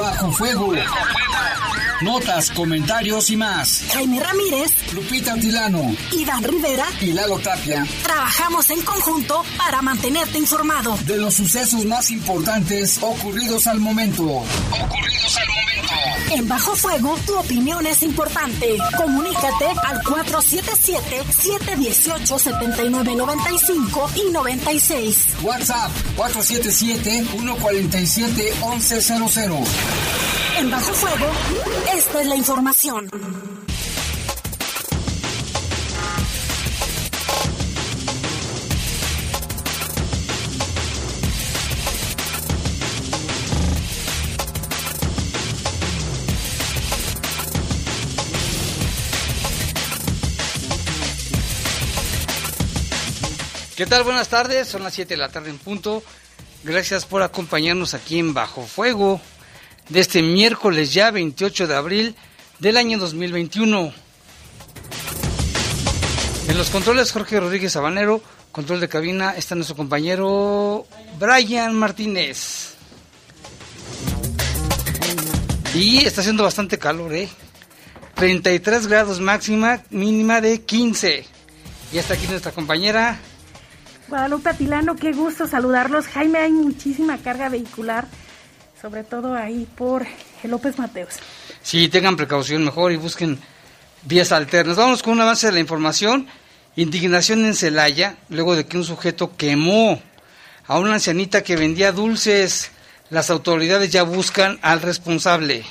Bajo Fuego. Notas, comentarios y más. Jaime Ramírez, Lupita Tilano, Iván Rivera y Lalo Tapia. Trabajamos en conjunto para mantenerte informado de los sucesos más importantes ocurridos al momento. Ocurridos al momento. En Bajo Fuego, tu opinión es importante. Comunícate al 477-718-7995 y 96. WhatsApp 477-147-1100. En Bajo Fuego, esta es la información. ¿Qué tal? Buenas tardes, son las 7 de la tarde en punto. Gracias por acompañarnos aquí en Bajo Fuego de este miércoles ya 28 de abril del año 2021. En los controles Jorge Rodríguez Sabanero, control de cabina, está nuestro compañero Brian Martínez. Y está haciendo bastante calor, ¿eh? 33 grados máxima, mínima de 15. Y está aquí nuestra compañera Guadalupe Atilano, qué gusto saludarlos. Jaime, hay muchísima carga vehicular, sobre todo ahí por el López Mateos. Sí, tengan precaución mejor y busquen vías alternas. Vamos con un avance de la información. Indignación en Celaya, luego de que un sujeto quemó a una ancianita que vendía dulces. Las autoridades ya buscan al responsable.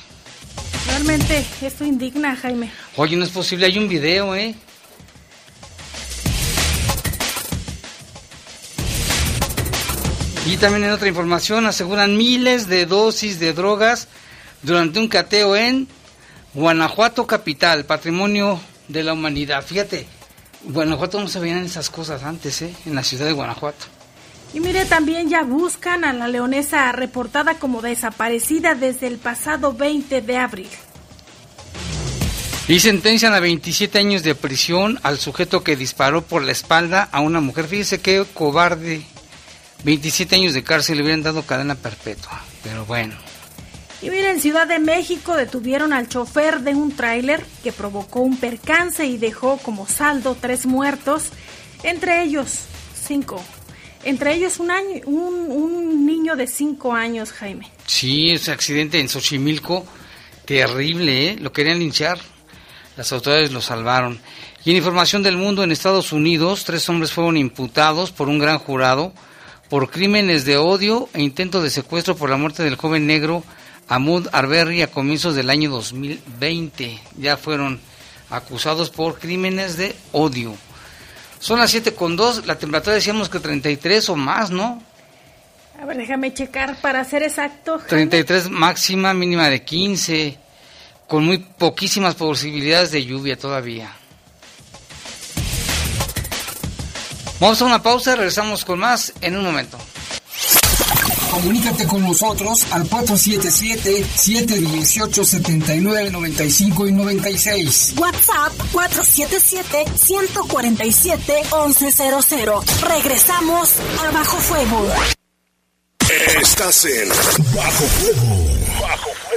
Realmente esto indigna, Jaime. Oye, no es posible, hay un video, ¿eh? Y también en otra información aseguran miles de dosis de drogas durante un cateo en Guanajuato capital, patrimonio de la humanidad. Fíjate, Guanajuato no se veían esas cosas antes, ¿eh? En la ciudad de Guanajuato. Y mire, también ya buscan a la leonesa reportada como desaparecida desde el pasado 20 de abril. Y sentencian a 27 años de prisión al sujeto que disparó por la espalda a una mujer. Fíjese qué cobarde 27 años de cárcel le hubieran dado cadena perpetua, pero bueno. Y miren, en Ciudad de México detuvieron al chofer de un tráiler que provocó un percance y dejó como saldo tres muertos, entre ellos cinco. Entre ellos un, año, un, un niño de cinco años, Jaime. Sí, ese accidente en Xochimilco, terrible, ¿eh? Lo querían linchar. Las autoridades lo salvaron. Y en información del mundo, en Estados Unidos, tres hombres fueron imputados por un gran jurado por crímenes de odio e intento de secuestro por la muerte del joven negro Ahmud Arbery a comienzos del año 2020. Ya fueron acusados por crímenes de odio. Son las 7 con 2, la temperatura decíamos que 33 o más, ¿no? A ver, déjame checar para ser exacto. 33 máxima, mínima de 15, con muy poquísimas posibilidades de lluvia todavía. Vamos a una pausa, regresamos con más en un momento. Comunícate con nosotros al 477-718-7995 y 96. WhatsApp 477-147-1100. Regresamos a Bajo Fuego. Estás en Bajo Fuego. Bajo Fuego.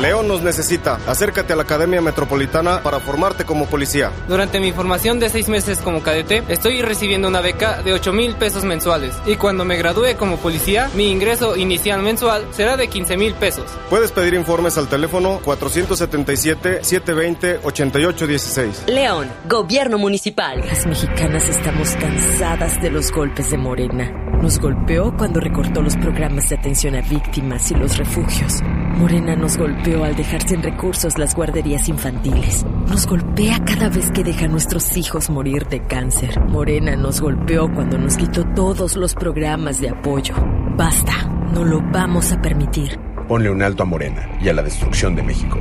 León nos necesita. Acércate a la Academia Metropolitana para formarte como policía. Durante mi formación de seis meses como cadete, estoy recibiendo una beca de 8 mil pesos mensuales. Y cuando me gradúe como policía, mi ingreso inicial mensual será de 15 mil pesos. Puedes pedir informes al teléfono 477-720-8816. León, Gobierno Municipal. Las mexicanas estamos cansadas de los golpes de Morena. Nos golpeó cuando recortó los programas de atención a víctimas y los refugios. Morena nos golpeó al dejar sin recursos las guarderías infantiles. Nos golpea cada vez que deja a nuestros hijos morir de cáncer. Morena nos golpeó cuando nos quitó todos los programas de apoyo. Basta, no lo vamos a permitir. Ponle un alto a Morena y a la destrucción de México.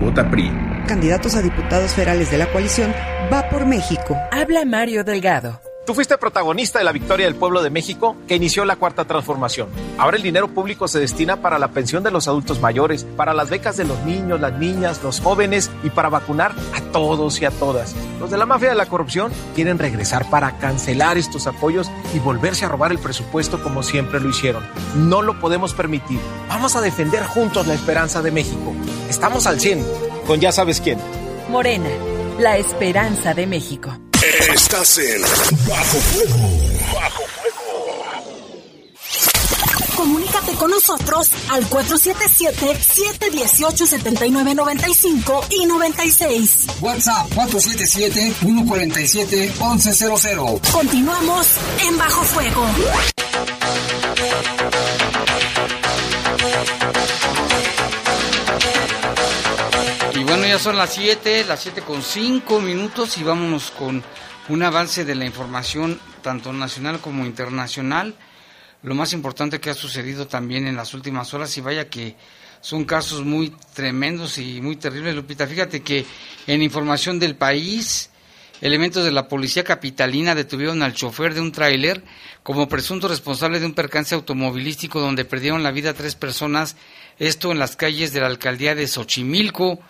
Vota PRI. Candidatos a diputados federales de la coalición va por México. Habla Mario Delgado. Tú fuiste protagonista de la victoria del pueblo de México que inició la cuarta transformación. Ahora el dinero público se destina para la pensión de los adultos mayores, para las becas de los niños, las niñas, los jóvenes y para vacunar a todos y a todas. Los de la mafia de la corrupción quieren regresar para cancelar estos apoyos y volverse a robar el presupuesto como siempre lo hicieron. No lo podemos permitir. Vamos a defender juntos la esperanza de México. Estamos al 100 con ya sabes quién. Morena, la esperanza de México. Estás en Bajo Fuego. Bajo Comunícate con nosotros al 477-718-7995 y 96. WhatsApp 477-147-1100. Continuamos en Bajo Fuego. Bueno, ya son las 7, las 7 con 5 minutos y vámonos con un avance de la información tanto nacional como internacional. Lo más importante que ha sucedido también en las últimas horas y vaya que son casos muy tremendos y muy terribles, Lupita. Fíjate que en información del país, elementos de la policía capitalina detuvieron al chofer de un tráiler como presunto responsable de un percance automovilístico donde perdieron la vida tres personas, esto en las calles de la alcaldía de Xochimilco.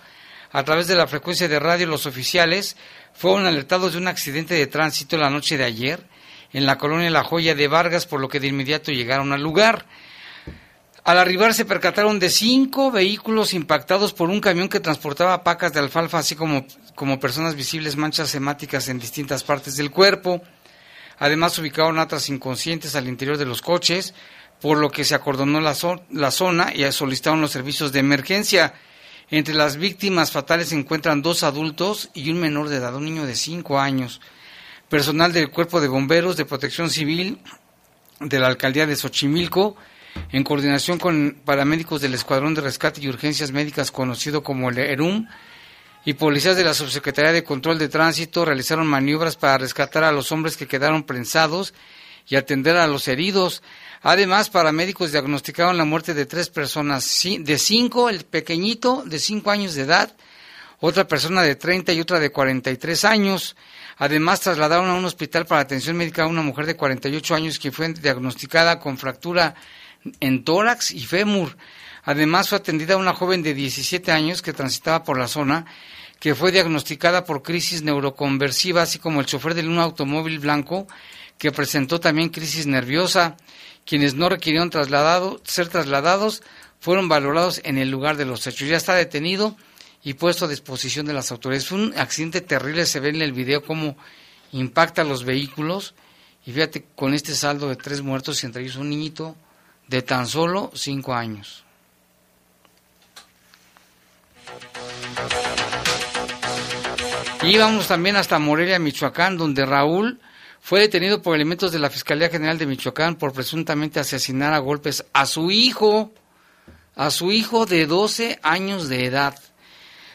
A través de la frecuencia de radio, los oficiales fueron alertados de un accidente de tránsito la noche de ayer en la colonia La Joya de Vargas, por lo que de inmediato llegaron al lugar. Al arribar se percataron de cinco vehículos impactados por un camión que transportaba pacas de alfalfa, así como, como personas visibles manchas hemáticas en distintas partes del cuerpo. Además ubicaron otras inconscientes al interior de los coches, por lo que se acordonó la, la zona y solicitaron los servicios de emergencia. Entre las víctimas fatales se encuentran dos adultos y un menor de edad, un niño de cinco años. Personal del Cuerpo de Bomberos de Protección Civil de la Alcaldía de Xochimilco, en coordinación con paramédicos del Escuadrón de Rescate y Urgencias Médicas conocido como el ERUM, y policías de la Subsecretaría de Control de Tránsito realizaron maniobras para rescatar a los hombres que quedaron prensados y atender a los heridos. Además, paramédicos diagnosticaron la muerte de tres personas, de cinco, el pequeñito de cinco años de edad, otra persona de 30 y otra de 43 años. Además, trasladaron a un hospital para atención médica a una mujer de 48 años que fue diagnosticada con fractura en tórax y fémur. Además, fue atendida una joven de 17 años que transitaba por la zona, que fue diagnosticada por crisis neuroconversiva, así como el chofer de un automóvil blanco que presentó también crisis nerviosa. Quienes no requirieron ser trasladados fueron valorados en el lugar de los hechos. Ya está detenido y puesto a disposición de las autoridades. Fue un accidente terrible, se ve en el video cómo impacta los vehículos y fíjate con este saldo de tres muertos y entre ellos un niñito de tan solo cinco años. Y vamos también hasta Morelia, Michoacán, donde Raúl fue detenido por elementos de la Fiscalía General de Michoacán por presuntamente asesinar a golpes a su hijo, a su hijo de 12 años de edad.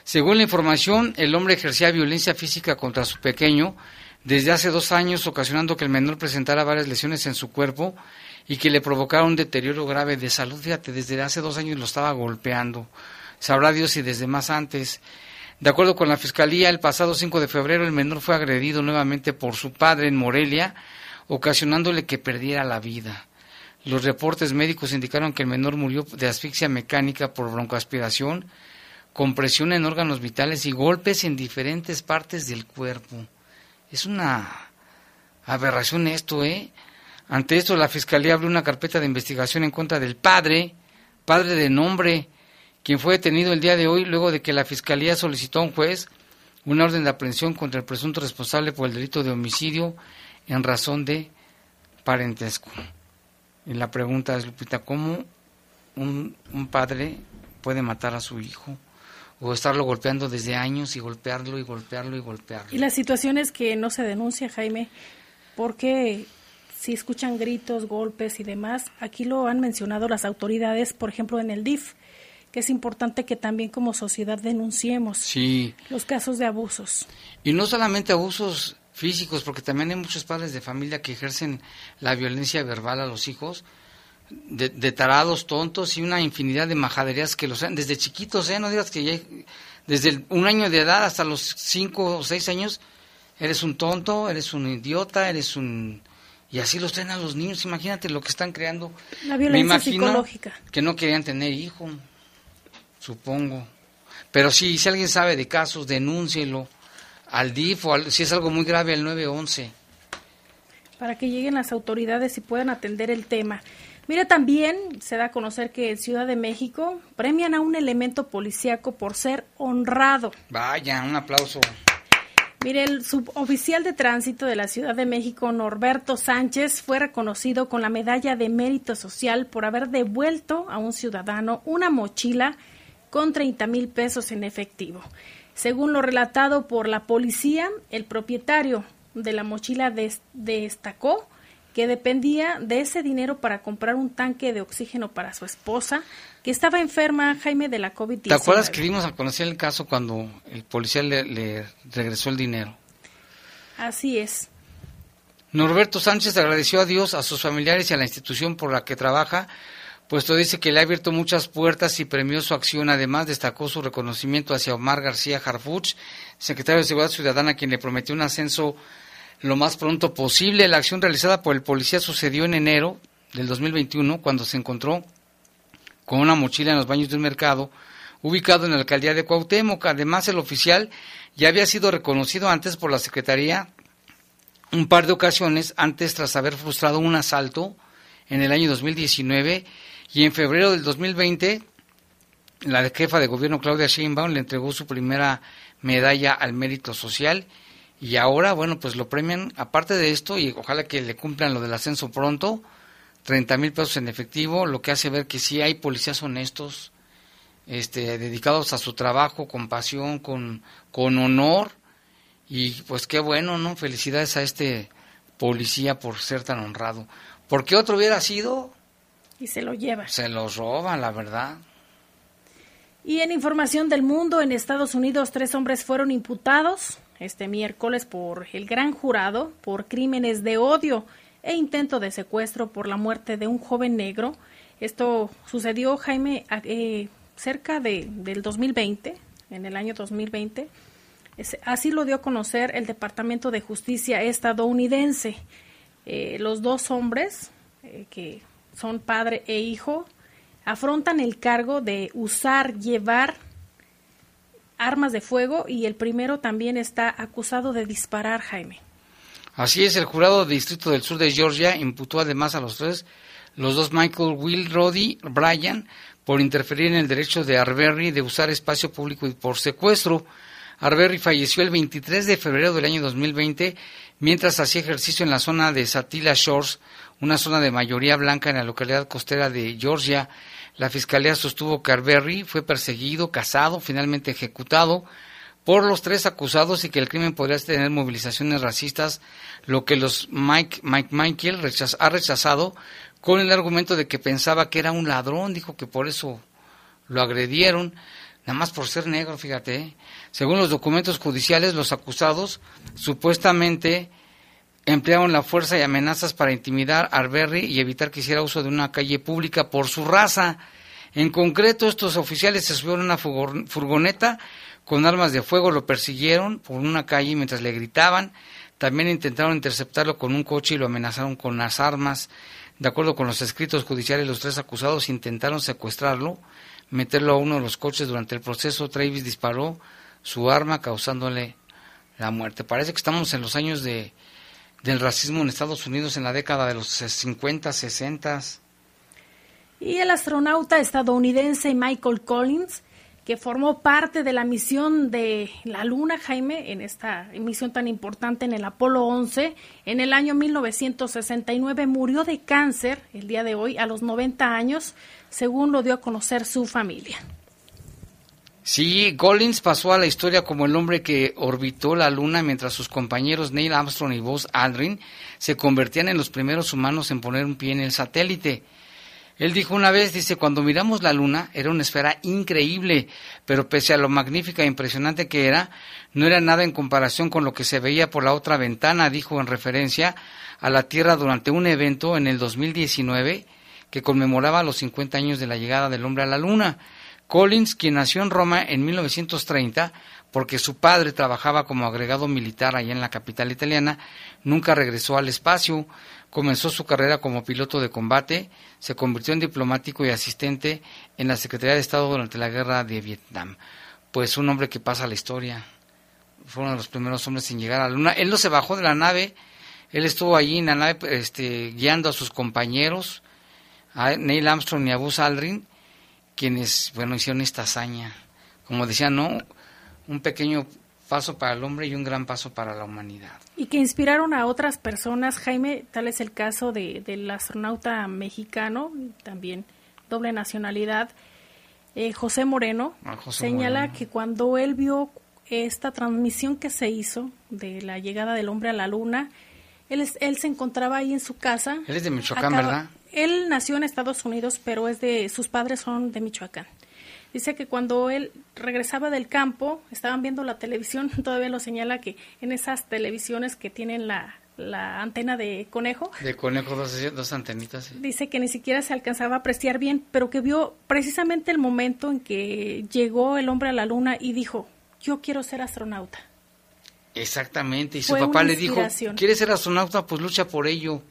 Según la información, el hombre ejercía violencia física contra su pequeño desde hace dos años, ocasionando que el menor presentara varias lesiones en su cuerpo y que le provocara un deterioro grave de salud. Fíjate, desde hace dos años lo estaba golpeando. Sabrá Dios si desde más antes. De acuerdo con la Fiscalía, el pasado 5 de febrero el menor fue agredido nuevamente por su padre en Morelia, ocasionándole que perdiera la vida. Los reportes médicos indicaron que el menor murió de asfixia mecánica por broncoaspiración, compresión en órganos vitales y golpes en diferentes partes del cuerpo. Es una aberración esto, ¿eh? Ante esto, la Fiscalía abrió una carpeta de investigación en contra del padre, padre de nombre, quien fue detenido el día de hoy luego de que la Fiscalía solicitó a un juez una orden de aprehensión contra el presunto responsable por el delito de homicidio en razón de parentesco. Y la pregunta es, Lupita, ¿cómo un, un padre puede matar a su hijo? o estarlo golpeando desde años y golpearlo y golpearlo y golpearlo. Y las situaciones que no se denuncia, Jaime, porque si escuchan gritos, golpes y demás, aquí lo han mencionado las autoridades, por ejemplo, en el DIF, que es importante que también como sociedad denunciemos los casos de abusos. Y no solamente abusos físicos, porque también hay muchos padres de familia que ejercen la violencia verbal a los hijos, de, tarados, tontos y una infinidad de majaderías que los desde chiquitos, ¿eh? No digas que ya, desde un año de edad hasta los cinco o seis años eres un tonto, eres un idiota, eres un... Y así los traen a los niños, imagínate lo que están creando. La violencia psicológica. Que no querían tener hijo, supongo. Pero sí, si alguien sabe de casos, denúncielo al DIF o si es algo muy grave al 911. Para que lleguen las autoridades y puedan atender el tema. Mira, también se da a conocer que en Ciudad de México premian a un elemento policíaco por ser honrado. Vaya, un aplauso. Mire, el suboficial de tránsito de la Ciudad de México, Norberto Sánchez, fue reconocido con la medalla de mérito social por haber devuelto a un ciudadano una mochila con 30 mil pesos en efectivo. Según lo relatado por la policía, el propietario de la mochila destacó que dependía de ese dinero para comprar un tanque de oxígeno para su esposa, que estaba enferma, Jaime, de la COVID-19. ¿Te acuerdas que vimos a conocer el caso cuando el policía le, regresó el dinero? Así es. Norberto Sánchez agradeció a Dios, a sus familiares y a la institución por la que trabaja, puesto dice que le ha abierto muchas puertas y premió su acción. Además, destacó su reconocimiento hacia Omar García Harfuch, secretario de Seguridad Ciudadana, quien le prometió un ascenso lo más pronto posible. La acción realizada por el policía sucedió en enero del 2021 cuando se encontró con una mochila en los baños de un mercado ubicado en la alcaldía de Cuauhtémoc. Además, el oficial ya había sido reconocido antes por la Secretaría un par de ocasiones antes tras haber frustrado un asalto en el año 2019 y en febrero del 2020 la jefa de gobierno Claudia Sheinbaum le entregó su primera medalla al mérito social y ahora, bueno, pues lo premian, aparte de esto, y ojalá que le cumplan lo del ascenso pronto, 30 mil pesos en efectivo, lo que hace ver que sí hay policías honestos, este, dedicados a su trabajo, con pasión, con, con honor, y pues qué bueno, ¿no? Felicidades a este policía por ser tan honrado. Porque otro hubiera sido... Y se lo lleva. Se los roban, la verdad. Y en información del mundo, en Estados Unidos, tres hombres fueron imputados este miércoles por el gran jurado por crímenes de odio e intento de secuestro por la muerte de un joven negro. Esto sucedió, Jaime, eh, cerca de, del 2020, en el año 2020. así lo dio a conocer el Departamento de Justicia estadounidense. Eh, los dos hombres, eh, que son padre e hijo, afrontan el cargo de usar, llevar armas de fuego y el primero también está acusado de disparar, Jaime. Así es, el jurado de Distrito del Sur de Georgia imputó además a los tres, los dos Michael Will Roddy Bryan, por interferir en el derecho de Arbery de usar espacio público y por secuestro. Arbery falleció el 23 de febrero del año 2020 mientras hacía ejercicio en la zona de Satilla Shores, una zona de mayoría blanca en la localidad costera de Georgia. La fiscalía sostuvo que Arbery fue perseguido, casado, finalmente ejecutado por los tres acusados y que el crimen podría tener movilizaciones racistas, lo que los Mike, Mike Michael ha rechazado con el argumento de que pensaba que era un ladrón, dijo que por eso lo agredieron, nada más por ser negro, fíjate. ¿eh? Según los documentos judiciales, los acusados supuestamente emplearon la fuerza y amenazas para intimidar a Arbery y evitar que hiciera uso de una calle pública por su raza. En concreto, estos oficiales se subieron a una furgoneta con armas de fuego, lo persiguieron por una calle mientras le gritaban. También intentaron interceptarlo con un coche y lo amenazaron con las armas. De acuerdo con los escritos judiciales, los tres acusados intentaron secuestrarlo, meterlo a uno de los coches. Durante el proceso, Travis disparó su arma causándole la muerte. Parece que estamos en los años de del racismo en Estados Unidos en la década de los 50, 60. Y el astronauta estadounidense Michael Collins, que formó parte de la misión de la Luna, Jaime, en esta misión tan importante en el Apolo 11, en el año 1969 murió de cáncer el día de hoy a los 90 años, según lo dio a conocer su familia. Sí, Collins pasó a la historia como el hombre que orbitó la Luna mientras sus compañeros Neil Armstrong y Buzz Aldrin se convertían en los primeros humanos en poner un pie en el satélite. Él dijo una vez, dice, cuando miramos la Luna era una esfera increíble, pero pese a lo magnífica e impresionante que era, no era nada en comparación con lo que se veía por la otra ventana, dijo en referencia a la Tierra durante un evento en el 2019 que conmemoraba los 50 años de la llegada del hombre a la Luna. Collins, quien nació en Roma en 1930, porque su padre trabajaba como agregado militar allá en la capital italiana, nunca regresó al espacio, comenzó su carrera como piloto de combate, se convirtió en diplomático y asistente en la Secretaría de Estado durante la guerra de Vietnam. Pues un hombre que pasa la historia. Fue uno de los primeros hombres en llegar a la luna. Él no se bajó de la nave, él estuvo allí en la nave este, guiando a sus compañeros, a Neil Armstrong y a Buzz Aldrin, quienes, bueno, hicieron esta hazaña. Como decía, ¿no? Un pequeño paso para el hombre y un gran paso para la humanidad. Y que inspiraron a otras personas, Jaime, tal es el caso de, del astronauta mexicano, también doble nacionalidad, eh, José Moreno, Ah, José señala Moreno. que cuando él vio esta transmisión que se hizo de la llegada del hombre a la luna, él, es- él se encontraba ahí en su casa. Él es de Michoacán, Acaba- ¿verdad? Él nació en Estados Unidos, pero es de sus padres son de Michoacán. Dice que cuando él regresaba del campo, estaban viendo la televisión, todavía lo señala que en esas televisiones que tienen la, la antena de conejo, De conejo, dos, dos antenitas. sí. dice que ni siquiera se alcanzaba a apreciar bien, pero que vio precisamente el momento en que llegó el hombre a la luna y dijo, yo quiero ser astronauta. Exactamente, y su Fue papá le dijo. ¿quieres ser astronauta? Pues lucha por ello.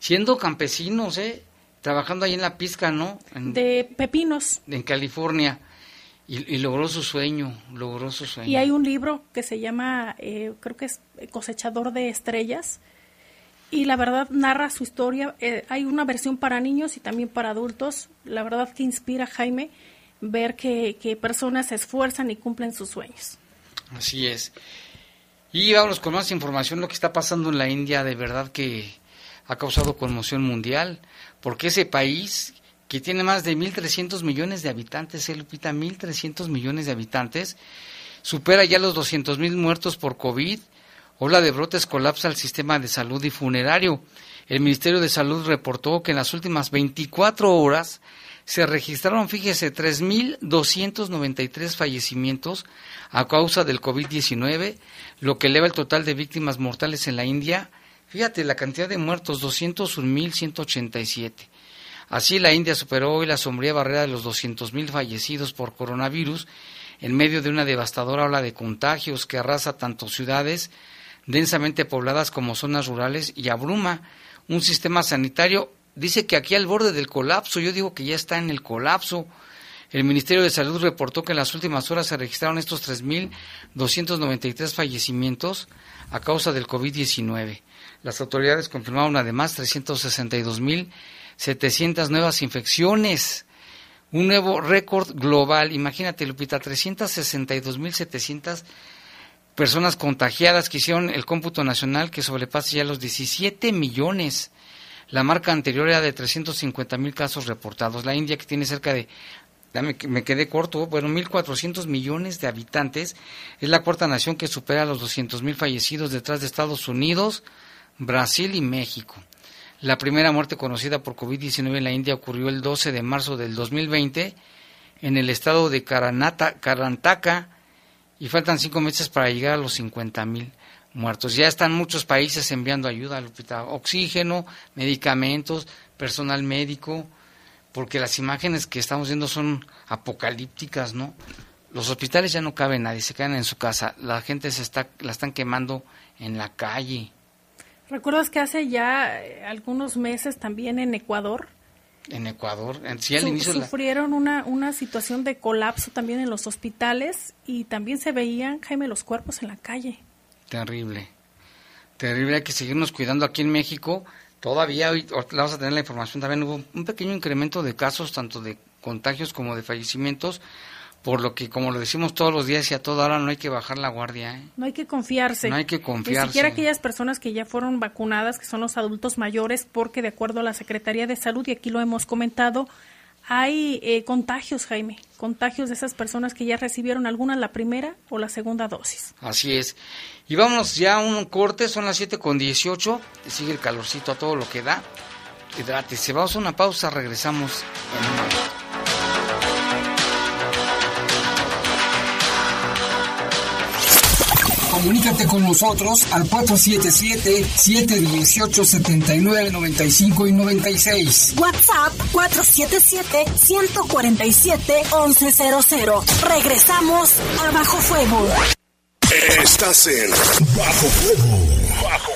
Siendo campesinos, ¿eh? Trabajando ahí en la pizca, ¿no? En, De pepinos. en California. Y, y logró su sueño, logró su sueño. Y hay un libro que se llama, eh, creo que es Cosechador de Estrellas, y la verdad narra su historia. Eh, hay una versión para niños y también para adultos. La verdad que inspira, Jaime, ver que, que personas se esfuerzan y cumplen sus sueños. Así es. Y vámonos con más información. Lo que está pasando en la India de verdad que ha causado conmoción mundial, porque ese país que tiene más de 1.300 millones de habitantes, ¿eh, Lupita? 1.300 millones de habitantes, supera ya los 200.000 muertos por COVID. Ola de brotes colapsa el sistema de salud y funerario. El Ministerio de Salud reportó que en las últimas 24 horas se registraron, fíjese, 3.293 fallecimientos a causa del COVID-19, lo que eleva el total de víctimas mortales en la India. Fíjate la cantidad de muertos, 201.187. Así la India superó hoy la sombría barrera de los 200.000 fallecidos por coronavirus en medio de una devastadora ola de contagios que arrasa tanto ciudades densamente pobladas como zonas rurales y abruma un sistema sanitario. Dice que aquí al borde del colapso, yo digo que ya está en el colapso. El Ministerio de Salud reportó que en las últimas horas se registraron estos 3.293 fallecimientos a causa del COVID-19. Las autoridades confirmaron además 362.700 nuevas infecciones, un nuevo récord global. Imagínate, Lupita, 362.700 personas contagiadas que hicieron el cómputo nacional que sobrepasa ya los 17 millones. La marca anterior era de 350 mil casos reportados. La India, que tiene cerca de, me quedé corto, bueno, 1.400 millones de habitantes, es la cuarta nación que supera los 200 mil fallecidos detrás de Estados Unidos, Brasil y México. La primera muerte conocida por COVID-19 en la India ocurrió el 12 de marzo del 2020 en el estado de Karanata, Karnataka y faltan cinco meses para llegar a los 50 mil muertos. Ya están muchos países enviando ayuda, Lupita, oxígeno, medicamentos, personal médico, porque las imágenes que estamos viendo son apocalípticas, ¿no? Los hospitales ya no cabe nadie, se quedan en su casa, la gente se está, la están quemando en la calle, ¿Recuerdas que hace ya eh, algunos meses también en Ecuador en Ecuador, en- sí al su- inicio de la- sufrieron una, una situación de colapso también en los hospitales y también se veían, Jaime, los cuerpos en la calle? Terrible. Terrible, hay que seguirnos cuidando aquí en México. Todavía, hoy vamos a tener la información, también hubo un pequeño incremento de casos, tanto de contagios como de fallecimientos, por lo que, como lo decimos todos los días y a toda hora, no hay que bajar la guardia. ¿eh? No hay que confiarse. No hay que Ni confiarse. siquiera aquellas personas que ya fueron vacunadas, que son los adultos mayores, porque de acuerdo a la Secretaría de Salud, y aquí lo hemos comentado, hay eh, contagios, Jaime, contagios de esas personas que ya recibieron alguna la primera o la segunda dosis. Así es. Y vámonos ya a un corte, son las 7 con 18, y sigue el calorcito a todo lo que da. Hidrátese, vamos a una pausa, regresamos en un Comunícate con nosotros al 477-718-7995 y 96. WhatsApp 477-147-1100. Regresamos a Bajo Fuego. Estás en Bajo Fuego. Bajo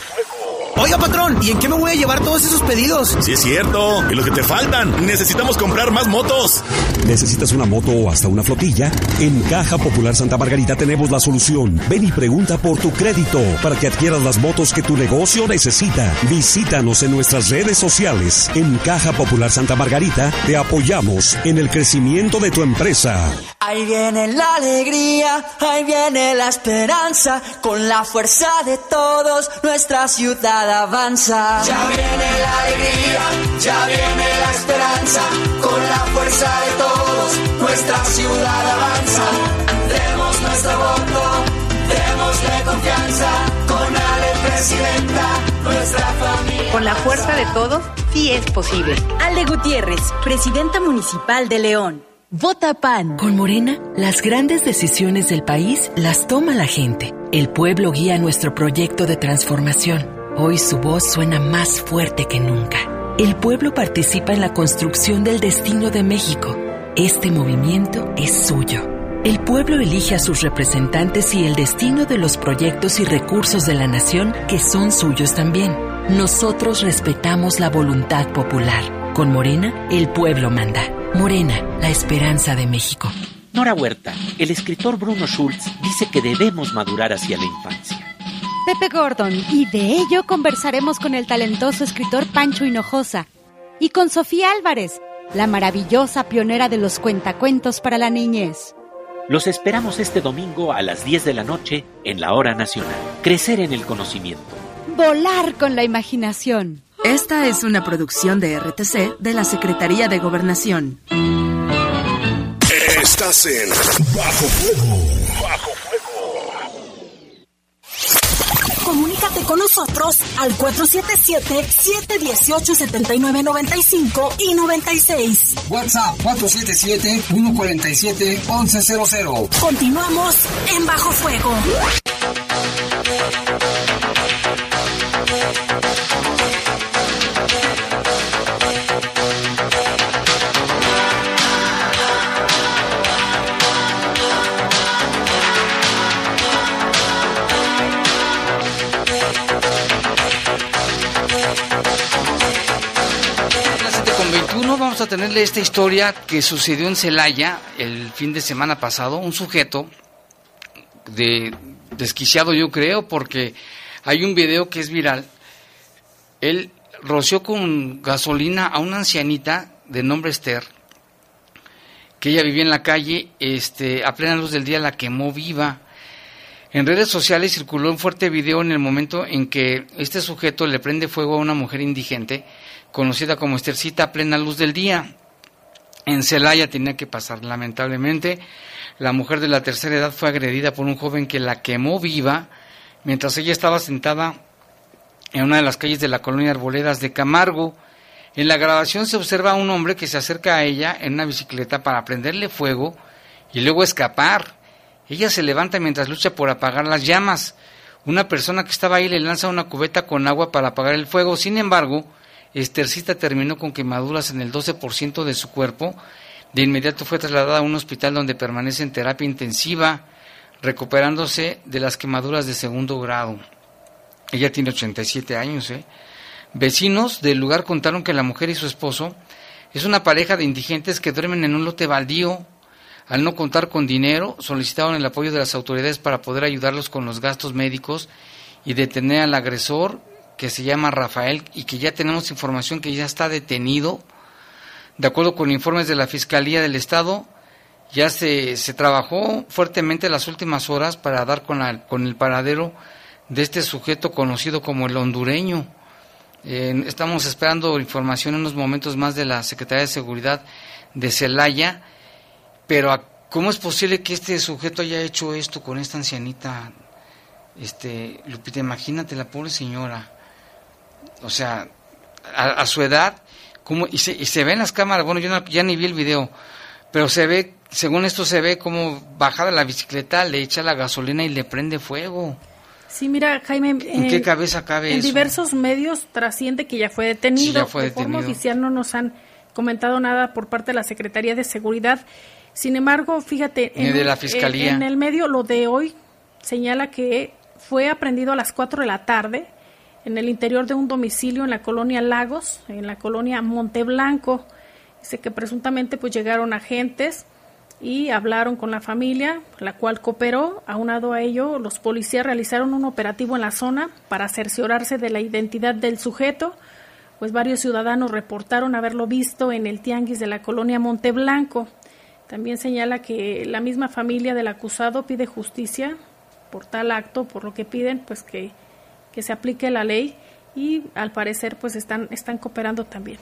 Oiga, patrón, ¿y en qué me voy a llevar todos esos pedidos? Sí, es cierto. Y lo que te faltan. Necesitamos comprar más motos. ¿Necesitas una moto o hasta una flotilla? En Caja Popular Santa Margarita tenemos la solución. Ven y pregunta por tu crédito para que adquieras las motos que tu negocio necesita. Visítanos en nuestras redes sociales. En Caja Popular Santa Margarita te apoyamos en el crecimiento de tu empresa. Ahí viene la alegría, ahí viene la esperanza, con la fuerza de todos nuestra ciudad avanza. Ya viene la alegría, ya viene la esperanza, con la fuerza de todos nuestra ciudad avanza. Demos nuestro voto, démosle confianza, con Ale Presidenta, nuestra familia. Con la fuerza de todos, sí es posible. Ale Gutiérrez, Presidenta Municipal de León. Vota PAN. Con Morena, las grandes decisiones del país las toma la gente. El pueblo guía nuestro proyecto de transformación. Hoy su voz suena más fuerte que nunca. El pueblo participa en la construcción del destino de México. Este movimiento es suyo. El pueblo elige a sus representantes y el destino de los proyectos y recursos de la nación que son suyos también. Nosotros respetamos la voluntad popular. Con Morena, el pueblo manda. Morena, la esperanza de México. Nora Huerta, el escritor Bruno Schultz dice que debemos madurar hacia la infancia. Pepe Gordon, y de ello conversaremos con el talentoso escritor Pancho Hinojosa y con Sofía Álvarez, la maravillosa pionera de los cuentacuentos para la niñez. Los esperamos este domingo a las 10 de la noche en la Hora Nacional. Crecer en el conocimiento. Volar con la imaginación. Esta es una producción de RTC de la Secretaría de Gobernación. Estás en Bajo Fuego. Bajo Comunícate con nosotros al 477-718-7995 y 96. WhatsApp 477-147-1100. Continuamos en Bajo Fuego. Vamos a tenerle esta historia que sucedió en Celaya el fin de semana pasado. Un sujeto de desquiciado, yo creo, porque hay un video que es viral. Él roció con gasolina a una ancianita de nombre Esther, que ella vivía en la calle, este, a plena luz del día la quemó viva. En redes sociales circuló un fuerte video en el momento en que este sujeto le prende fuego a una mujer indigente conocida como Estercita a plena luz del día. En Celaya tenía que pasar, lamentablemente. La mujer de la tercera edad fue agredida por un joven que la quemó viva mientras ella estaba sentada en una de las calles de la colonia Arboledas de Camargo. En la grabación se observa a un hombre que se acerca a ella en una bicicleta para prenderle fuego y luego escapar. Ella se levanta mientras lucha por apagar las llamas. Una persona que estaba ahí le lanza una cubeta con agua para apagar el fuego. Sin embargo, Estercita terminó con quemaduras en el 12% de su cuerpo. De inmediato fue trasladada a un hospital donde permanece en terapia intensiva, recuperándose de las quemaduras de segundo grado. Ella tiene 87 años. ¿eh? Vecinos del lugar contaron que la mujer y su esposo es una pareja de indigentes que duermen en un lote baldío. Al no contar con dinero, solicitaron el apoyo de las autoridades para poder ayudarlos con los gastos médicos y detener al agresor que se llama Rafael y que ya tenemos información que ya está detenido. De acuerdo con informes de la Fiscalía del Estado, ya se, se trabajó fuertemente las últimas horas para dar con, la, con el paradero de este sujeto conocido como el hondureño. Estamos esperando información en unos momentos más de la Secretaría de Seguridad de Celaya, pero ¿cómo es posible que este sujeto haya hecho esto con esta ancianita? Este, Lupita, imagínate la pobre señora o sea, a, su edad, como, y, se, y se ve en las cámaras, bueno, yo ya ni vi el video, pero se ve, según esto se ve como baja de la bicicleta, le echa la gasolina y le prende fuego. Sí, mira, Jaime. ¿En qué cabeza cabe en eso? En diversos medios trasciende que ya fue detenido. Sí, ya fue de detenido. forma oficial no nos han comentado nada por parte de la Secretaría de Seguridad. Sin embargo, fíjate. En, de la Fiscalía. En, en el medio, lo de hoy señala que fue aprendido a las 4 de la tarde en el interior de un domicilio en la colonia Lagos, en la colonia Monteblanco. Dice que presuntamente pues llegaron agentes y hablaron con la familia, la cual cooperó. Aunado a ello, los policías realizaron un operativo en la zona para cerciorarse de la identidad del sujeto, pues varios ciudadanos reportaron haberlo visto en el tianguis de la colonia Monteblanco. También señala que la misma familia del acusado pide justicia por tal acto, por lo que piden pues que, que se aplique la ley y al parecer pues están, están cooperando también.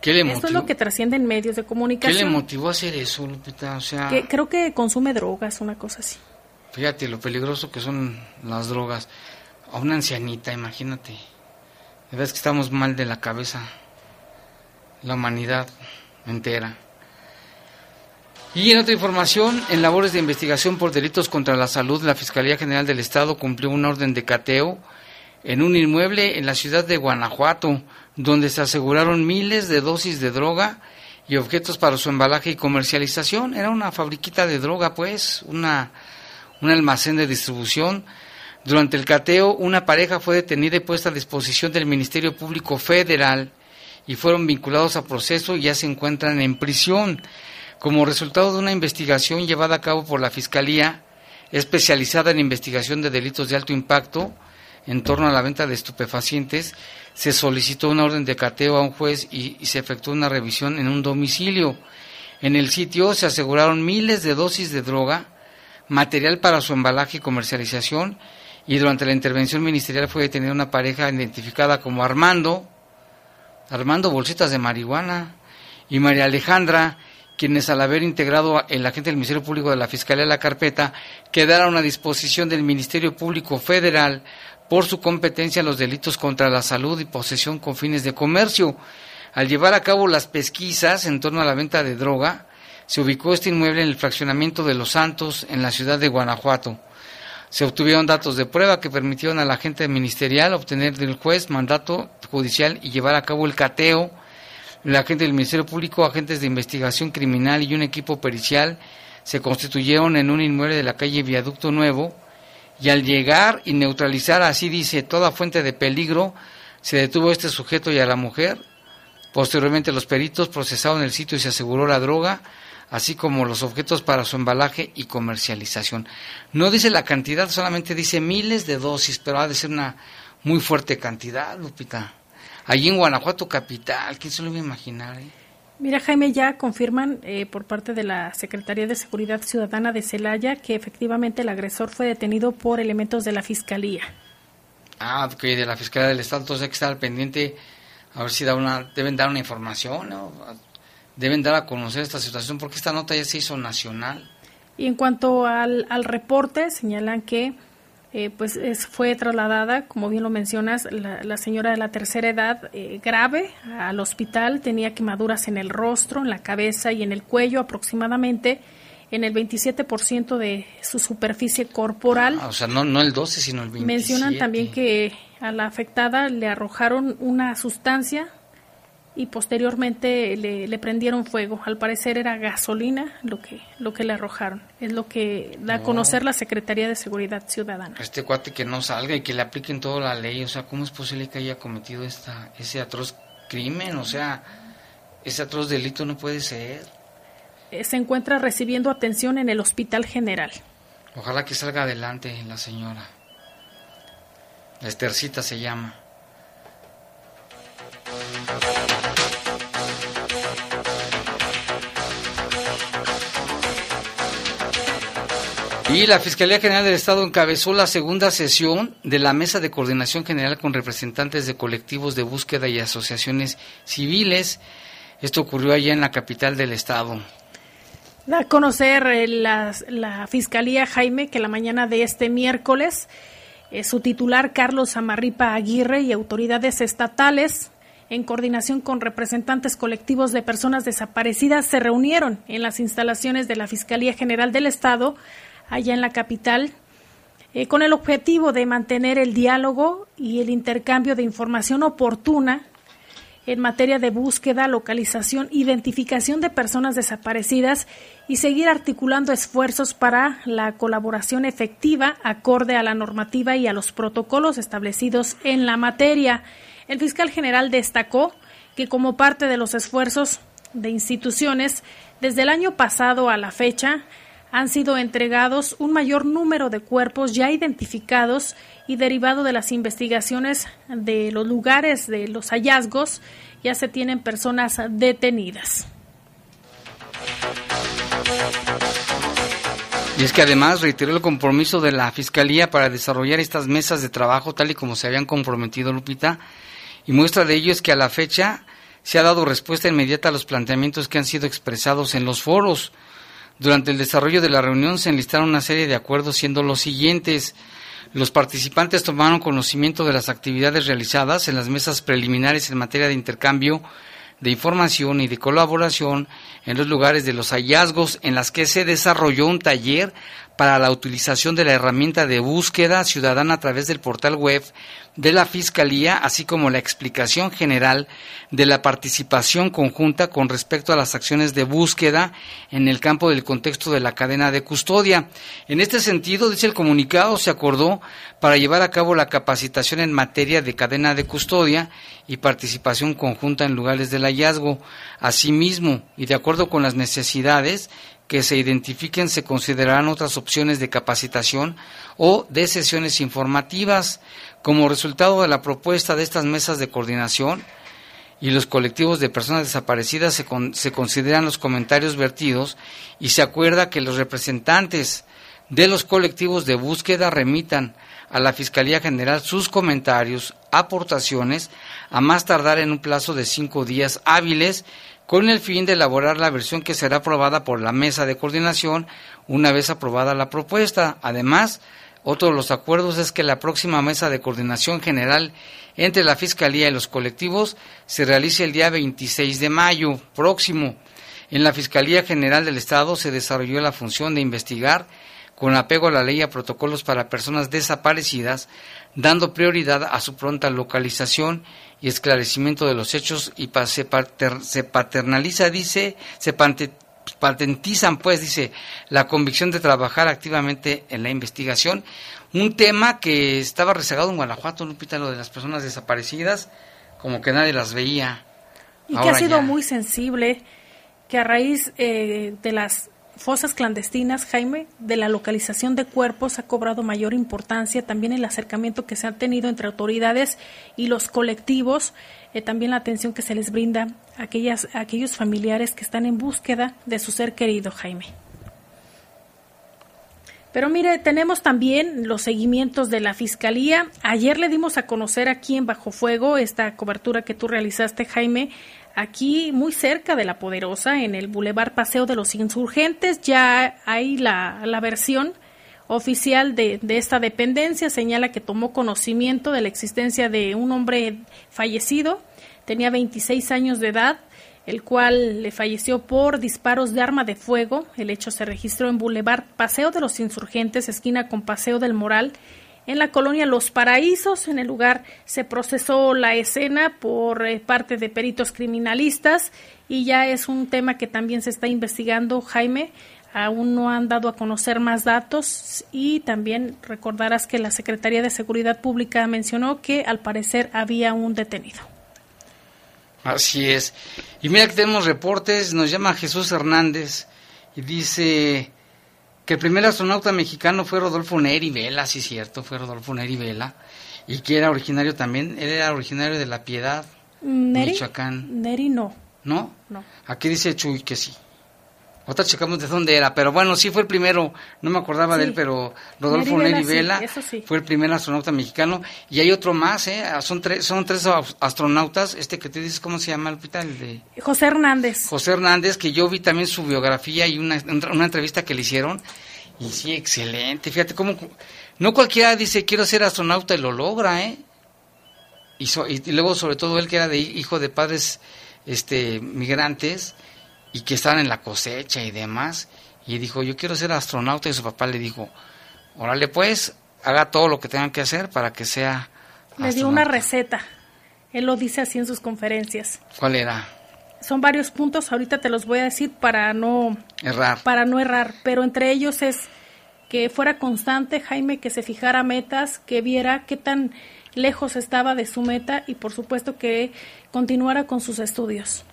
¿Qué le Esto motivó? es lo que trasciende en medios de ¿Qué comunicación. le motivó a hacer eso, Lupita? O sea, Que creo que consume drogas, una cosa así. fíjate lo peligroso que son las drogas. A una ancianita, imagínate. De verdad que estamos mal de la cabeza. La humanidad entera. Y en otra información, en labores de investigación por delitos contra la salud, la Fiscalía General del Estado cumplió una orden de cateo en un inmueble en la ciudad de Guanajuato, donde se aseguraron miles de dosis de droga y objetos para su embalaje y comercialización. Era una fabriquita de droga, pues, una, un almacén de distribución. Durante el cateo, una pareja fue detenida y puesta a disposición del Ministerio Público Federal y fueron vinculados a proceso y ya se encuentran en prisión. Como resultado de una investigación llevada a cabo por la Fiscalía, especializada en investigación de delitos de alto impacto en torno a la venta de estupefacientes, se solicitó una orden de cateo a un juez y, se efectuó una revisión en un domicilio. En el sitio se aseguraron miles de dosis de droga, material para su embalaje y comercialización, y durante la intervención ministerial fue detenida una pareja identificada como Armando, Armando Bolsitas de Marihuana, y María Alejandra, quienes al haber integrado el agente del Ministerio Público de la Fiscalía la carpeta, quedaron a disposición del Ministerio Público Federal por su competencia en los delitos contra la salud y posesión con fines de comercio. Al llevar a cabo las pesquisas en torno a la venta de droga, se ubicó este inmueble en el fraccionamiento de Los Santos, en la ciudad de Guanajuato. Se obtuvieron datos de prueba que permitieron al agente ministerial obtener del juez mandato judicial y llevar a cabo el cateo. El agente del Ministerio Público, agentes de investigación criminal y un equipo pericial se constituyeron en un inmueble de la calle Viaducto Nuevo y al llegar y neutralizar, así dice, toda fuente de peligro, se detuvo a este sujeto y a la mujer. Posteriormente los peritos procesaron el sitio y se aseguró la droga, así como los objetos para su embalaje y comercialización. No dice la cantidad, solamente dice miles de dosis, pero ha de ser una muy fuerte cantidad, Lupita. Allí en Guanajuato capital, ¿quién se lo iba a imaginar? Eh? Mira, Jaime, ya confirman eh, por parte de la Secretaría de Seguridad Ciudadana de Celaya que efectivamente el agresor fue detenido por elementos de la Fiscalía. Ah, que de la Fiscalía del Estado, entonces hay que estar al pendiente, a ver si da una, deben dar una información, ¿no? deben dar a conocer esta situación, porque esta nota ya se hizo nacional. Y en cuanto al, al reporte, señalan que eh, pues es, fue trasladada, como bien lo mencionas, la, la señora de la tercera edad eh, grave al hospital, tenía quemaduras en el rostro, en la cabeza y en el cuello aproximadamente en el 27% de su superficie corporal. Ah, o sea, no, no el 12, sino el 27. Mencionan también que a la afectada le arrojaron una sustancia y posteriormente le, le, prendieron fuego. Al parecer era gasolina lo que, lo que le arrojaron. Es lo que da a conocer la Secretaría de Seguridad Ciudadana. Este cuate que no salga y que le apliquen toda la ley. O sea, ¿cómo es posible que haya cometido esta, ese atroz crimen? O sea, ese atroz delito no puede ser. Se encuentra recibiendo atención en el Hospital General. Ojalá que salga adelante la señora. La Estercita se llama. Y la Fiscalía General del Estado encabezó la segunda sesión de la Mesa de Coordinación General con representantes de colectivos de búsqueda y asociaciones civiles. Esto ocurrió allá en la capital del Estado. Da a conocer eh, la, la, Fiscalía Jaime que la mañana de este miércoles eh, su titular Carlos Amarripa Aguirre y autoridades estatales en coordinación con representantes colectivos de personas desaparecidas se reunieron en las instalaciones de la Fiscalía General del Estado allá en la capital. eh, con el objetivo de mantener el diálogo y el intercambio de información oportuna en materia de búsqueda, localización, identificación de personas desaparecidas y seguir articulando esfuerzos para la colaboración efectiva acorde a la normativa y a los protocolos establecidos en la materia. El fiscal general destacó que como parte de los esfuerzos de instituciones, desde el año pasado a la fecha, han sido entregados un mayor número de cuerpos ya identificados y derivado de las investigaciones de los lugares de los hallazgos, ya se tienen personas detenidas. Y es que además reiteró el compromiso de la Fiscalía para desarrollar estas mesas de trabajo tal y como se habían comprometido, Lupita, y muestra de ello es que a la fecha se ha dado respuesta inmediata a los planteamientos que han sido expresados en los foros. Durante el desarrollo de la reunión se enlistaron una serie de acuerdos siendo los siguientes. Los participantes tomaron conocimiento de las actividades realizadas en las mesas preliminares en materia de intercambio de información y de colaboración en los lugares de los hallazgos en las que se desarrolló un taller para la utilización de la herramienta de búsqueda ciudadana a través del portal web de la Fiscalía, así como la explicación general de la participación conjunta con respecto a las acciones de búsqueda en el campo del contexto de la cadena de custodia. En este sentido, dice el comunicado, se acordó para llevar a cabo la capacitación en materia de cadena de custodia y participación conjunta en lugares del hallazgo. Asimismo, y de acuerdo con las necesidades, que se identifiquen se considerarán otras opciones de capacitación o de sesiones informativas. Como resultado de la propuesta de estas mesas de coordinación y los colectivos de personas desaparecidas se, se consideran los comentarios vertidos y se acuerda que los representantes de los colectivos de búsqueda remitan a la Fiscalía General sus comentarios, aportaciones, a más tardar en un plazo de cinco días hábiles con el fin de elaborar la versión que será aprobada por la mesa de coordinación una vez aprobada la propuesta. Además, otro de los acuerdos es que la próxima mesa de coordinación general entre la Fiscalía y los colectivos se realice el día 26 de mayo próximo. En la Fiscalía General del Estado se desarrolló la función de investigar con apego a la ley a protocolos para personas desaparecidas, dando prioridad a su pronta localización y esclarecimiento de los hechos y se, se paternaliza, dice, se patentizan, pues, dice, la convicción de trabajar activamente en la investigación. Un tema que estaba rezagado en Guanajuato, Lupita, lo de las personas desaparecidas, como que nadie las veía. Y que ha sido muy sensible, que a raíz eh, de las fosas clandestinas, Jaime, de la localización de cuerpos ha cobrado mayor importancia, también el acercamiento que se ha tenido entre autoridades y los colectivos, eh, también la atención que se les brinda a, aquellas, a aquellos familiares que están en búsqueda de su ser querido, Jaime. Pero mire, tenemos también los seguimientos de la Fiscalía. Ayer le dimos a conocer aquí en Bajo Fuego esta cobertura que tú realizaste, Jaime, aquí muy cerca de la Poderosa, en el Boulevard Paseo de los Insurgentes, ya hay la, la versión oficial de, de, esta dependencia, señala que tomó conocimiento de la existencia de un hombre fallecido, tenía 26 años de edad, el cual le falleció por disparos de arma de fuego. El hecho se registró en Boulevard Paseo de los Insurgentes, esquina con Paseo del Moral, en la colonia Los Paraísos. En el lugar se procesó la escena por eh, parte de peritos criminalistas y ya es un tema que también se está investigando, Jaime. Aún no han dado a conocer más datos y también recordarás que la Secretaría de Seguridad Pública mencionó que al parecer había un detenido. Así es. Y mira que tenemos reportes, nos llama Jesús Hernández y dice, que el primer astronauta mexicano fue Rodolfo Neri Vela, sí cierto, fue Rodolfo Neri Vela, y que era originario también, él era originario de La Piedad, Neri, Michoacán. Neri no. ¿No? No. Aquí dice Chuy que sí. Otra checamos de dónde era, pero bueno, sí fue el primero, no me acordaba de él, pero Rodolfo Neri Vela, fue el primer astronauta mexicano. Y hay otro más, ¿eh? Son, tres son tres astronautas, este que te dices, ¿cómo se llama el hospital? De... José Hernández. José Hernández, que yo vi también su biografía y una, una entrevista que le hicieron. Y sí, excelente, fíjate cómo... No cualquiera dice, quiero ser astronauta y lo logra, ¿eh? Y, y luego, sobre todo, él que era de hijo de padres este migrantes y que estaban en la cosecha y demás. Y dijo, yo quiero ser astronauta y su papá le dijo, órale pues, haga todo lo que tengan que hacer para que sea... Le dio una receta. Él lo dice así en sus conferencias. ¿Cuál era? Son varios puntos, ahorita te los voy a decir para no errar. Para no errar, pero entre ellos es que fuera constante, Jaime, que se fijara metas, que viera qué tan lejos estaba de su meta y por supuesto que continuara con sus estudios.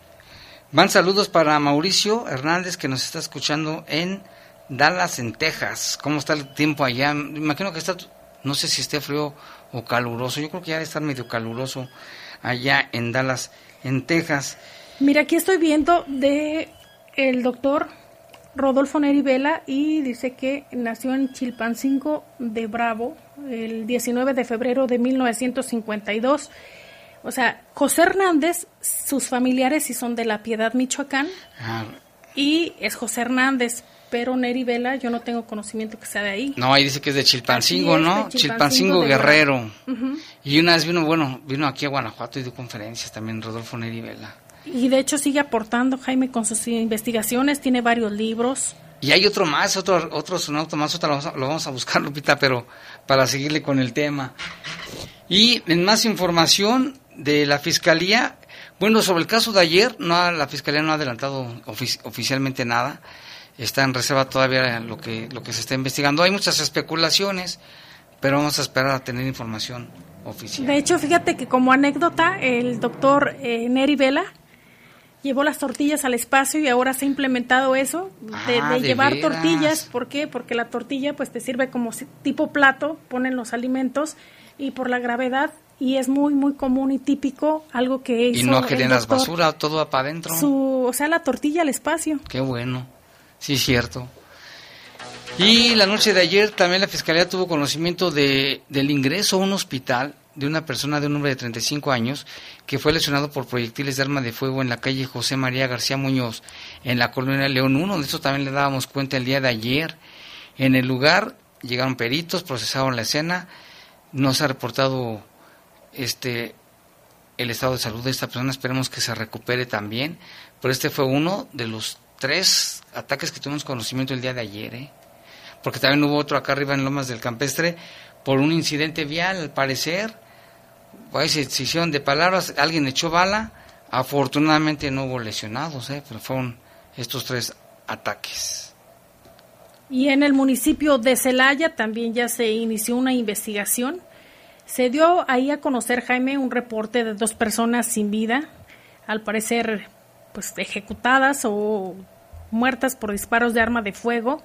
Van saludos para Mauricio Hernández que nos está escuchando en Dallas, en Texas. ¿Cómo está el tiempo allá? Imagino que está, no sé si esté frío o caluroso. Yo creo que ya debe estar medio caluroso allá en Dallas, en Texas. Mira, aquí estoy viendo de el doctor Rodolfo Neri Vela y dice que nació en Chilpancingo de Bravo el 19 de febrero de 1952. O sea, José Hernández, sus familiares sí son de La Piedad, Michoacán, ah. y es José Hernández, pero Neri Vela yo no tengo conocimiento que sea de ahí. No, ahí dice que es de Chilpancingo, ¿no? Chilpancingo, Guerrero. Y una vez vino, bueno, vino aquí a Guanajuato y dio conferencias también Rodolfo Neri Vela. Y de hecho sigue aportando Jaime con sus investigaciones, tiene varios libros. Y hay otro más, otro, otro astronauta más, otro lo vamos, a, buscar, Lupita, pero para seguirle con el tema. Y en más información de la Fiscalía, bueno, sobre el caso de ayer, no la Fiscalía no ha adelantado oficialmente nada, está en reserva todavía lo que, lo que se está investigando. Hay muchas especulaciones, pero vamos a esperar a tener información oficial. De hecho, fíjate que como anécdota, el doctor eh, Neri Vela, llevó las tortillas al espacio y ahora se ha implementado eso de, ah, llevar tortillas. ¿Por qué? Porque la tortilla pues te sirve como tipo plato, ponen los alimentos y por la gravedad y es muy muy común y típico algo que hizo y no las basura todo va para adentro su o sea la tortilla al espacio qué bueno sí cierto y la noche de ayer también la fiscalía tuvo conocimiento de del ingreso a un hospital de una persona de un hombre de 35 años que fue lesionado por proyectiles de arma de fuego en la calle José María García Muñoz, en la colonia León 1. De eso también le dábamos cuenta el día de ayer. En el lugar llegaron peritos, procesaron la escena. No se ha reportado este el estado de salud de esta persona. Esperemos que se recupere también. Pero este fue uno de los tres ataques que tuvimos conocimiento el día de ayer. ¿eh? Porque también hubo otro acá arriba en Lomas del Campestre por un incidente vial, al parecer pues, se hicieron de palabras, alguien echó bala, afortunadamente no hubo lesionados, ¿eh? pero fueron estos tres ataques. Y en el municipio de Celaya también ya se inició una investigación. Se dio ahí a conocer, Jaime, un reporte de dos personas sin vida, al parecer pues ejecutadas o muertas por disparos de arma de fuego.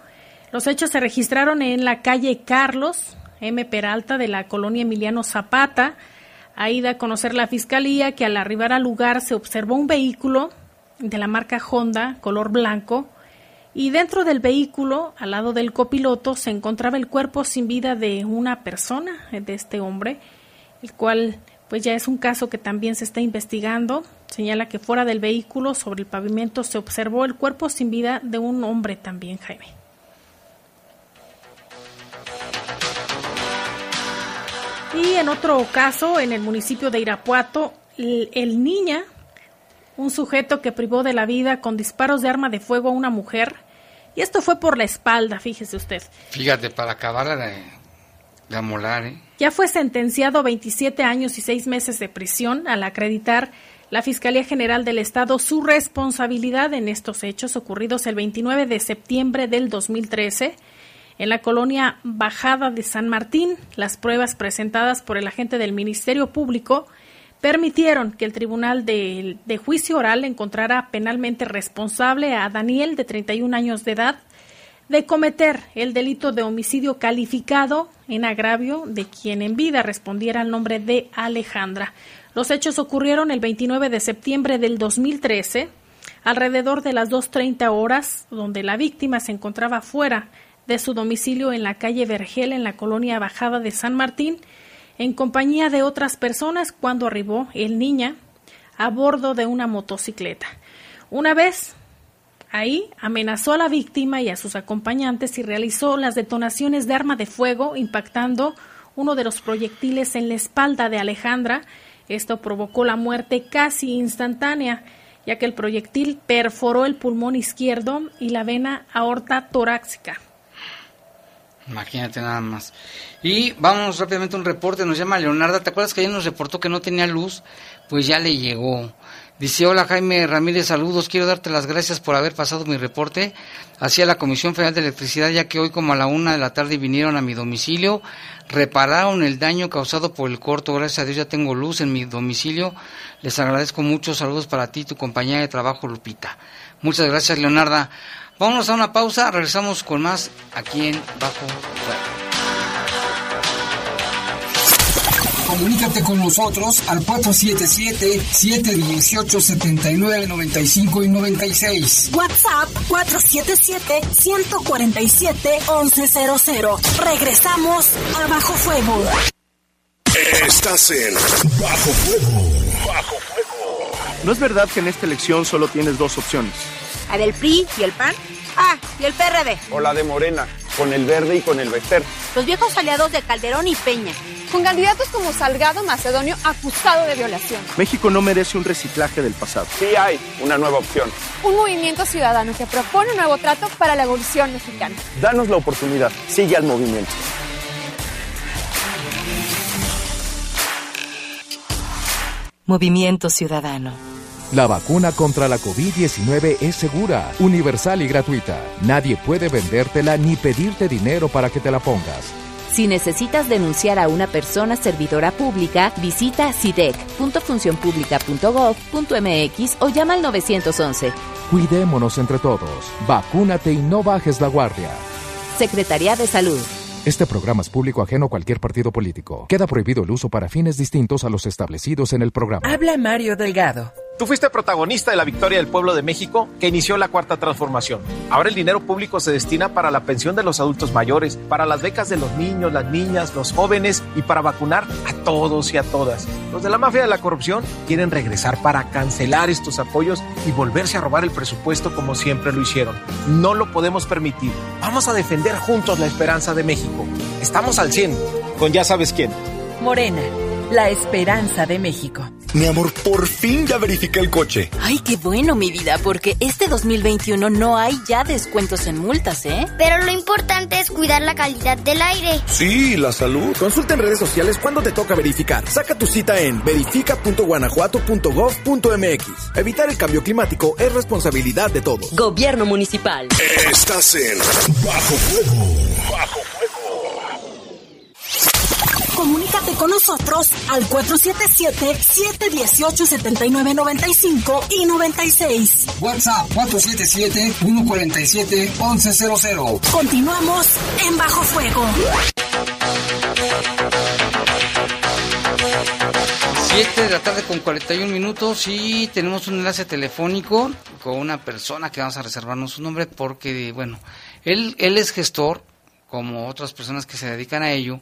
Los hechos se registraron en la calle Carlos, M. Peralta, de la colonia Emiliano Zapata, Ahí da a conocer la fiscalía que al arribar al lugar se observó un vehículo de la marca Honda, color blanco, y dentro del vehículo, al lado del copiloto, se encontraba el cuerpo sin vida de una persona, de este hombre, el cual pues ya es un caso que también se está investigando. Señala que fuera del vehículo, sobre el pavimento, se observó el cuerpo sin vida de un hombre también, Jaime. Y en otro caso, en el municipio de Irapuato, el, niña, un sujeto que privó de la vida con disparos de arma de fuego a una mujer, y esto fue por la espalda, fíjese usted. Fíjate, para acabar de, de amolar, ¿eh? Ya fue sentenciado a 27 años y 6 meses de prisión al acreditar la Fiscalía General del Estado su responsabilidad en estos hechos ocurridos el 29 de septiembre del 2013 en la colonia Bajada de San Martín, las pruebas presentadas por el agente del Ministerio Público permitieron que el Tribunal de, Juicio Oral encontrara penalmente responsable a Daniel, de 31 años de edad, de cometer el delito de homicidio calificado en agravio de quien en vida respondiera al nombre de Alejandra. Los hechos ocurrieron el 29 de septiembre del 2013, alrededor de las 2.30 horas, donde la víctima se encontraba fuera de su domicilio en la calle Vergel, en la colonia Bajada de San Martín, en compañía de otras personas cuando arribó el niña a bordo de una motocicleta. Una vez ahí amenazó a la víctima y a sus acompañantes y realizó las detonaciones de arma de fuego impactando uno de los proyectiles en la espalda de Alejandra. Esto provocó la muerte casi instantánea, ya que el proyectil perforó el pulmón izquierdo y la vena aorta torácica. Imagínate nada más. Y vamos rápidamente a un reporte, nos llama Leonarda, ¿te acuerdas que ayer nos reportó que no tenía luz? Pues ya le llegó. Dice, hola Jaime Ramírez, saludos, quiero darte las gracias por haber pasado mi reporte hacia la Comisión Federal de Electricidad, ya que hoy como a la una de la tarde vinieron a mi domicilio, repararon el daño causado por el corto, gracias a Dios ya tengo luz en mi domicilio, les agradezco mucho, saludos para ti, tu compañera de trabajo Lupita. Muchas gracias Leonarda. Vámonos a una pausa, regresamos con más aquí en Bajo Comunícate con nosotros al 477-718-7995 y 96. WhatsApp 477-147-1100. Regresamos a Bajo Fuego. Estás en Bajo Fuego. Bajo Fuego. ¿No es verdad que en esta elección solo tienes dos opciones? ¿La del PRI y el PAN? Ah, y el PRD. O la de Morena, con el verde y con el Bester. Los viejos aliados de Calderón y Peña. Con candidatos como Salgado Macedonio acusado de violación. México no merece un reciclaje del pasado. Sí hay una nueva opción. Un movimiento ciudadano que propone un nuevo trato para la evolución mexicana. Danos la oportunidad. Sigue al movimiento. Movimiento Ciudadano. La vacuna contra la COVID-19 es segura, universal y gratuita. Nadie puede vendértela ni pedirte dinero para que te la pongas. Si necesitas denunciar a una persona servidora pública, visita sidec.funcionpublica.gov.mx o llama al 911. Cuidémonos entre todos. Vacúnate y no bajes la guardia. Secretaría de Salud. Este programa es público ajeno a cualquier partido político. Queda prohibido el uso para fines distintos a los establecidos en el programa. Habla Mario Delgado. Tú fuiste protagonista de la victoria del pueblo de México que inició la cuarta transformación. Ahora el dinero público se destina para la pensión de los adultos mayores, para las becas de los niños, las niñas, los jóvenes y para vacunar a todos y a todas. Los de la mafia de la corrupción quieren regresar para cancelar estos apoyos y volverse a robar el presupuesto como siempre lo hicieron. No lo podemos permitir. Vamos a defender juntos la esperanza de México. Estamos al 100 con ya sabes quién. Morena la esperanza de México. Mi amor, por fin ya verifiqué el coche. Ay, qué bueno, mi vida, porque este 2021 no hay ya descuentos en multas, ¿eh? Pero lo importante es cuidar la calidad del aire. Sí, la salud. Consulta en redes sociales cuando te toca verificar. Saca tu cita en verifica.guanajuato.gov.mx. Evitar el cambio climático es responsabilidad de todos. Gobierno municipal. Estás en Bajo Fuego. Bajo Comunícate con nosotros al 477-718-7995 y 96. WhatsApp 477-147-1100. Continuamos en Bajo Fuego. 7 de la tarde con 41 minutos y tenemos un enlace telefónico con una persona que vamos a reservarnos su nombre porque, bueno, él, él es gestor, como otras personas que se dedican a ello,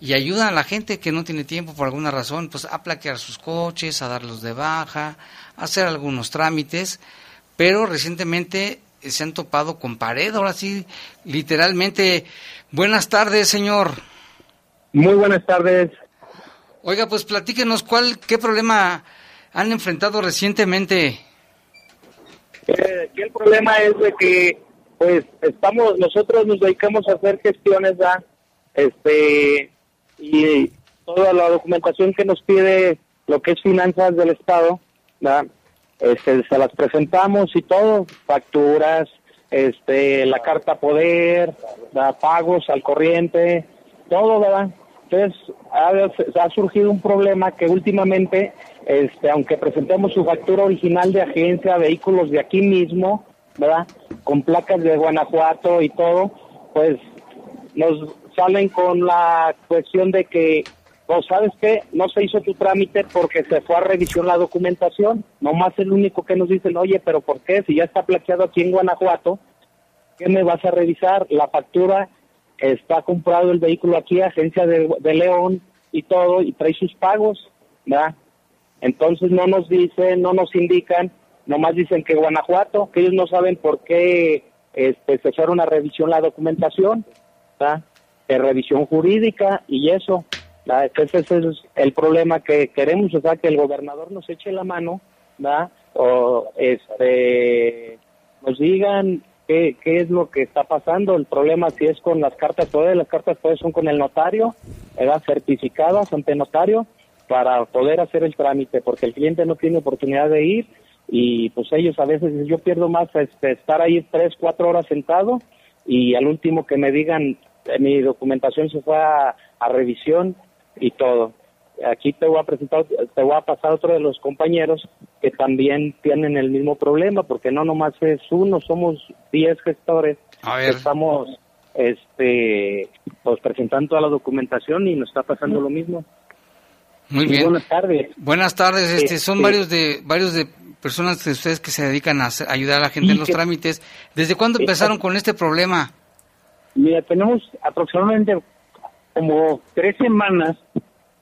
y ayudan a la gente que no tiene tiempo por alguna razón, pues a plaquear sus coches, a darlos de baja, a hacer algunos trámites, pero recientemente se han topado con pared, ahora sí, literalmente. Buenas tardes, señor. Muy buenas tardes. Oiga, pues platíquenos cuál, qué problema han enfrentado recientemente. Eh, el problema es de que, pues, estamos, nosotros nos dedicamos a hacer gestiones, ¿verdad? este, y toda la documentación que nos pide lo que es finanzas del Estado, Este, se las presentamos y todo, facturas, este, la carta poder, pagos al corriente, todo, ¿verdad? Entonces ha, ha, surgido un problema que últimamente, este, aunque presentemos su factura original de agencia, vehículos de aquí mismo, ¿verdad? Con placas de Guanajuato y todo, pues nos salen con la cuestión de que, no ¿sabes qué? No se hizo tu trámite porque se fue a revisión la documentación. Nomás el único que nos dicen, oye, pero ¿por qué? Si ya está plaqueado aquí en Guanajuato, ¿qué me vas a revisar? La factura, está comprado el vehículo aquí, agencia de, León y todo, y trae sus pagos, ¿verdad? Entonces no nos dicen, no nos indican, nomás dicen que Guanajuato, que ellos no saben por qué este, se echaron a revisión la documentación, ¿verdad? De revisión jurídica y eso. Ese es el problema que queremos, o sea, que el gobernador nos eche la mano, ¿verdad? O este, nos digan qué, qué es lo que está pasando. El problema si es con las cartas, todas las cartas todas son con el notario, ¿verdad? certificadas ante notario para poder hacer el trámite, porque el cliente no tiene oportunidad de ir y pues ellos a veces yo pierdo más este, estar ahí tres, cuatro horas sentado y al último que me digan mi documentación se fue a, a revisión y todo. Aquí te voy a presentar, te voy a pasar otro de los compañeros que también tienen el mismo problema, porque no nomás es uno, somos 10 gestores que estamos este pues presentando toda la documentación y nos está pasando lo mismo. Muy bien. Buenas tardes. Buenas tardes. Este, son Este- varios de varios de personas de ustedes que se dedican a ayudar a la gente en los que- trámites. ¿Desde cuándo empezaron con este problema? Mira, tenemos aproximadamente como tres semanas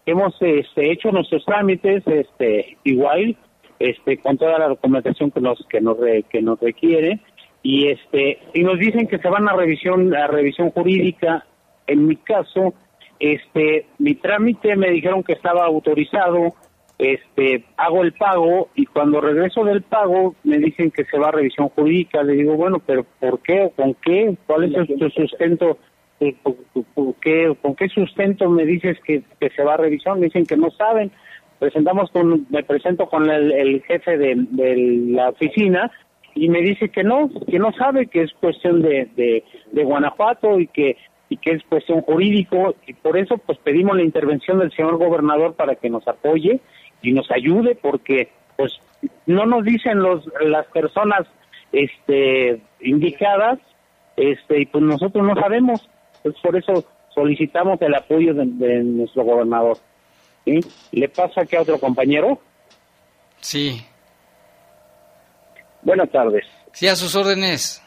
que hemos este, hecho nuestros trámites, este, igual, este, con toda la documentación que nos que nos re- que nos requiere y este y nos dicen que se van a revisión a revisión jurídica. En mi caso, este, mi trámite me dijeron que estaba autorizado, este, hago el pago y cuando regreso del pago me dicen que se va a revisión jurídica. Le digo, bueno, pero ¿por qué o con qué? ¿Cuál es tu sustento? Eh, ¿Por, por- por qué, ¿Con qué sustento me dices que, que se va a revisión? Me dicen que no saben. Presentamos con, me presento con el, el jefe de, de la oficina y me dice que no, que no sabe, que es cuestión de, de, de Guanajuato y que y que es cuestión jurídico y por eso pues pedimos la intervención del señor gobernador para que nos apoye y nos ayude porque pues no nos dicen los las personas este indicadas este y pues nosotros no sabemos pues por eso solicitamos el apoyo de, de nuestro gobernador ¿sí? le pasa que a otro compañero Sí. buenas tardes Sí, a sus órdenes.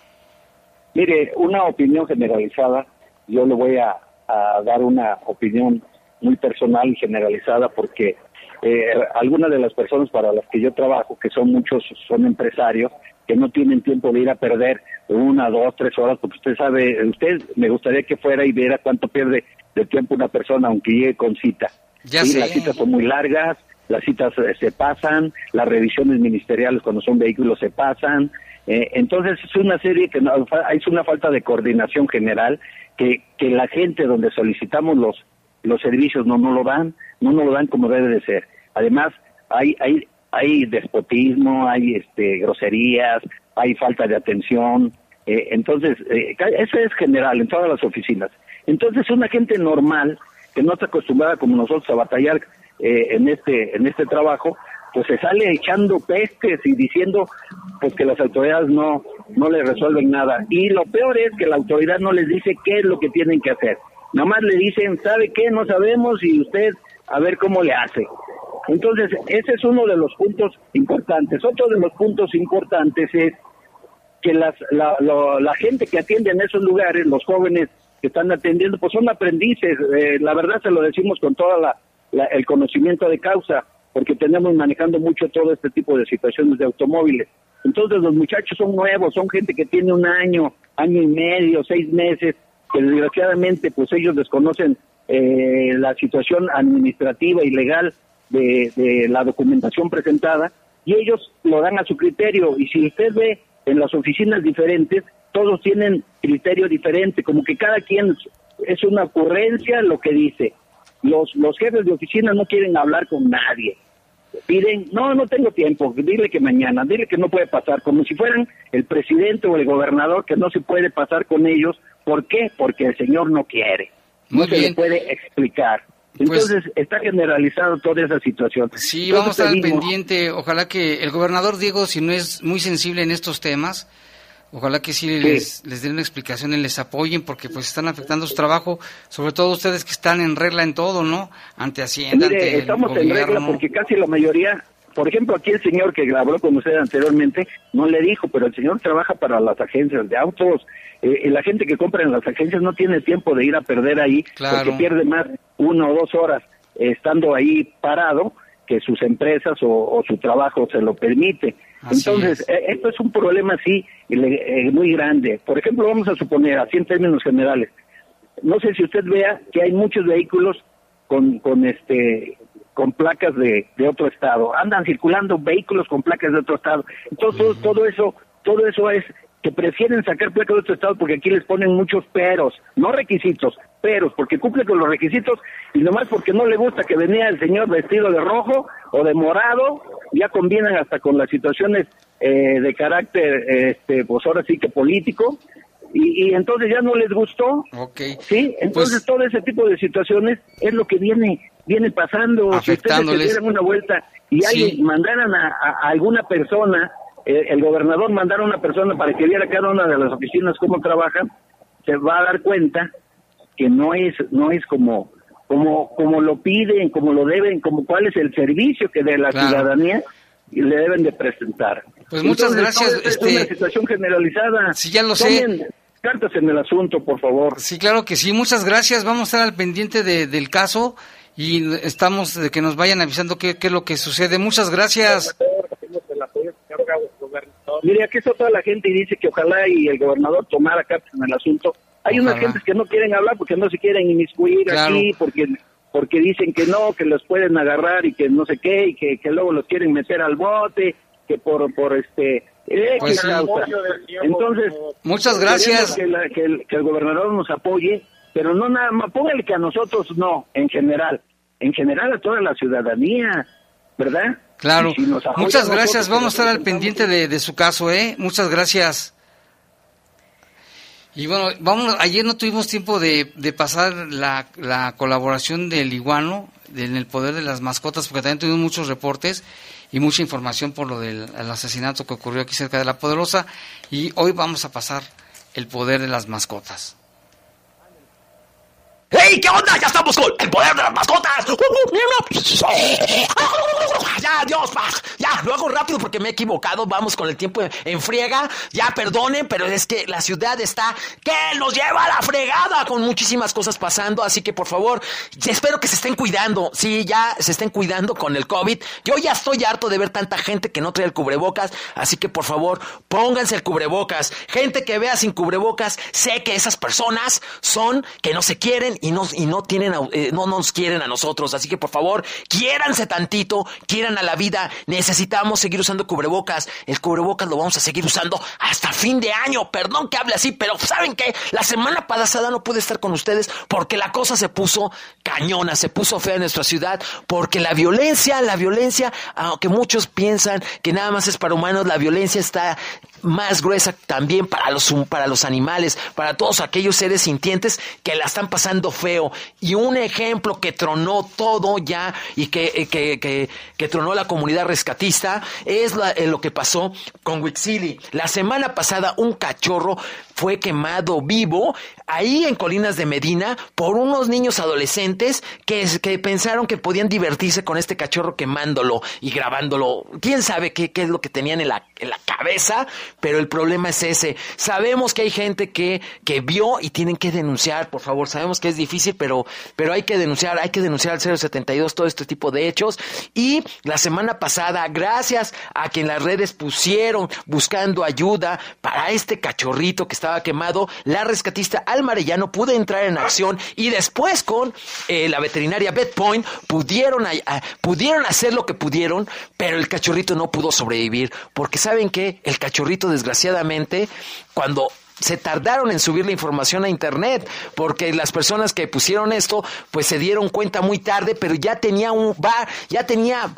Mire, una opinión generalizada, yo le voy a, a dar una opinión muy personal y generalizada porque eh, algunas de las personas para las que yo trabajo, que son muchos, son empresarios, que no tienen tiempo de ir a perder una, dos, tres horas, porque usted sabe, usted me gustaría que fuera y viera cuánto pierde de tiempo una persona aunque llegue con cita. Ya Sí, sé. Las citas son muy largas, las citas eh, se pasan, las revisiones ministeriales cuando son vehículos se pasan. eh, entonces es una serie que no, es una falta de coordinación general que, que la gente donde solicitamos los los servicios no no lo dan, no nos lo dan como debe de ser. Además hay hay hay despotismo, hay este groserías, hay falta de atención. eh, entonces eh, eso es general en todas las oficinas. Entonces una gente normal que no está acostumbrada como nosotros a batallar eh, en este en este trabajo, pues se sale echando pestes y diciendo pues que las autoridades no no le resuelven nada y lo peor es que la autoridad no les dice qué es lo que tienen que hacer. Nada más le dicen, ¿sabe qué? No sabemos y usted a ver cómo le hace. Entonces, ese es uno de los puntos importantes. Otro de los puntos importantes es que las, la, la gente que atiende en esos lugares, los jóvenes que están atendiendo, pues son aprendices. Eh, la verdad se lo decimos con todo el conocimiento de causa, porque tenemos manejando mucho todo este tipo de situaciones de automóviles. Entonces los muchachos son nuevos, son gente que tiene un año, año y medio, seis meses, que desgraciadamente pues ellos desconocen eh, la situación administrativa y legal de, de la documentación presentada y ellos lo dan a su criterio. Y si usted ve en las oficinas diferentes todos tienen criterio diferente como que cada quien es una ocurrencia lo que dice. Los los jefes de oficina no quieren hablar con nadie. Piden no no tengo tiempo dile que mañana dile que no puede pasar como si fueran el presidente o el gobernador que no se puede pasar con ellos ¿por qué? porque el señor no quiere no Muy se le puede explicar entonces está generalizado toda esa situación. Sí, Entonces, vamos a estar al pedimos- pendiente. Ojalá que el gobernador Diego, si no es muy sensible en estos temas, ojalá que sí, Les, les den una explicación y les apoyen porque pues están afectando su trabajo, sobre todo ustedes que están en regla en todo, ¿no? Ante Hacienda, Mire, ante el estamos en regla porque casi la mayoría, por ejemplo, aquí el señor que habló con usted anteriormente, no le dijo, pero el señor trabaja para las agencias de autos. Eh, y la gente que compra en las agencias no tiene tiempo de ir a perder ahí Claro. porque pierde más una o dos horas eh, estando ahí parado que sus empresas o, o su trabajo se lo permite. Así Entonces, eh, esto es un problema sí le- eh, muy grande. Por ejemplo, vamos a suponer, así en términos generales, no sé si usted vea que hay muchos vehículos con, con este con placas de, de otro estado andan circulando vehículos con placas de otro estado entonces todo, todo eso todo eso es que prefieren sacar placa de otro estado porque aquí les ponen muchos peros, no requisitos, peros, porque cumple con los requisitos y nomás porque no le gusta que venía el señor vestido de rojo o de morado, ya combinan hasta con las situaciones eh, de carácter, este, pues ahora sí que político, y, y entonces ya no les gustó. Okay. Sí, entonces todo ese tipo de situaciones es lo que viene viene pasando. Si ustedes se dieran una vuelta y alguien mandaran a, alguna persona, eh, el gobernador mandara a una persona para que viera cada una de las oficinas cómo trabajan, se va a dar cuenta que no es no es como como como lo piden, como lo deben, como cuál es el servicio que de la Claro. ciudadanía le deben de presentar. Pues muchas Entonces, gracias, esto este- Es una situación generalizada. Sí, ya lo sé. Cartas en el asunto, por favor. Sí, claro que sí. Muchas gracias. Vamos a estar al pendiente de- del caso y estamos de que nos vayan avisando qué, qué es lo que sucede. Muchas gracias. Mire, aquí está toda la gente y dice que ojalá y el gobernador tomara cartas en el asunto. Hay unas gentes que no quieren hablar porque no se quieren inmiscuir Claro. aquí, porque porque dicen que no, que los pueden agarrar y que no sé qué, y que, que luego los quieren meter al bote, que por, por este... X Pues. Entonces, Muchas gracias. Que, la- que el, que el gobernador nos apoye, pero no nada más, póngale que a nosotros no, en general, en general a toda la ciudadanía, ¿verdad? Claro. Si Muchas gracias. nosotros, Vamos a estar al pendiente de, de su caso, ¿eh? Muchas gracias. Y bueno, vamos, ayer no tuvimos tiempo de, de pasar la, la colaboración del iguano de- en el poder de las mascotas, porque también tuvimos muchos reportes y mucha información por lo del el asesinato que ocurrió aquí cerca de La Poderosa. Y hoy vamos a pasar el poder de las mascotas. ¡Hey! ¿Qué onda? Ya estamos con el poder de las mascotas. Ya, Dios, ya, lo hago rápido porque me he equivocado. Vamos con el tiempo en friega. Ya, perdonen, pero es que la ciudad está que nos lleva a la fregada con muchísimas cosas pasando. Así que, por favor, espero que se estén cuidando. Sí, ya se estén cuidando con el COVID. Yo ya estoy harto de ver tanta gente que no trae el cubrebocas. Así que, por favor, pónganse el cubrebocas. Gente que vea sin cubrebocas, sé que esas personas son que no se quieren y no, y no tienen, eh, no nos quieren a nosotros. Así que, por favor, quiéranse tantito, quieran a la vida. Necesitamos seguir usando cubrebocas. El cubrebocas lo vamos a seguir usando hasta fin de año. Perdón que hable así, pero ¿saben qué? La semana pasada no pude estar con ustedes porque la cosa se puso cañona, se puso fea en nuestra ciudad, porque la violencia, la violencia, aunque muchos piensan que nada más es para humanos, la violencia está más gruesa también para los, para los animales, para todos aquellos seres sintientes que la están pasando feo. Y un ejemplo que tronó todo ya y que, eh, que, que, tronó la comunidad rescatista es la- eh, lo que pasó con Wixili. La semana pasada un cachorro fue quemado vivo ahí en Colinas de Medina por unos niños adolescentes que, que pensaron que podían divertirse con este cachorro quemándolo y grabándolo. ¿Quién sabe qué, qué es lo que tenían en la, en la cabeza? Pero el problema es ese. Sabemos que hay gente que, que vio y tienen que denunciar, por favor. Sabemos que es difícil, pero, pero hay que denunciar, hay que denunciar al 072 todo este tipo de hechos. Y la semana pasada, gracias a que en las redes pusieron buscando ayuda para este cachorrito que estaba quemado, la rescatista Alma Arellano pudo entrar en acción y después con eh, la veterinaria Beth Point pudieron, pudieron hacer lo que pudieron, pero el cachorrito no pudo sobrevivir. Porque saben que el cachorrito desgraciadamente cuando se tardaron en subir la información a internet porque las personas que pusieron esto pues se dieron cuenta muy tarde pero ya tenía un va ya tenía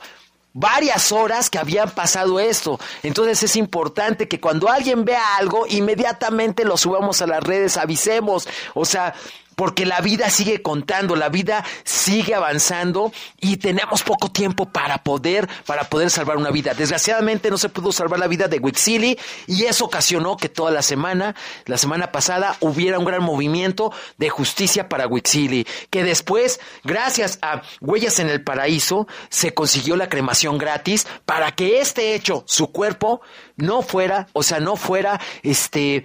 varias horas que habían pasado esto. Entonces es importante que cuando alguien vea algo, inmediatamente lo subamos a las redes, avisemos. O sea, porque la vida sigue contando, la vida sigue avanzando y tenemos poco tiempo para poder, para poder salvar una vida. Desgraciadamente no se pudo salvar la vida de Wixili y eso ocasionó que toda la semana, la semana pasada, hubiera un gran movimiento de justicia para Wixili. Que después, gracias a Huellas en el Paraíso, se consiguió la cremación gratis para que este hecho, su cuerpo, no fuera, o sea, no fuera, este,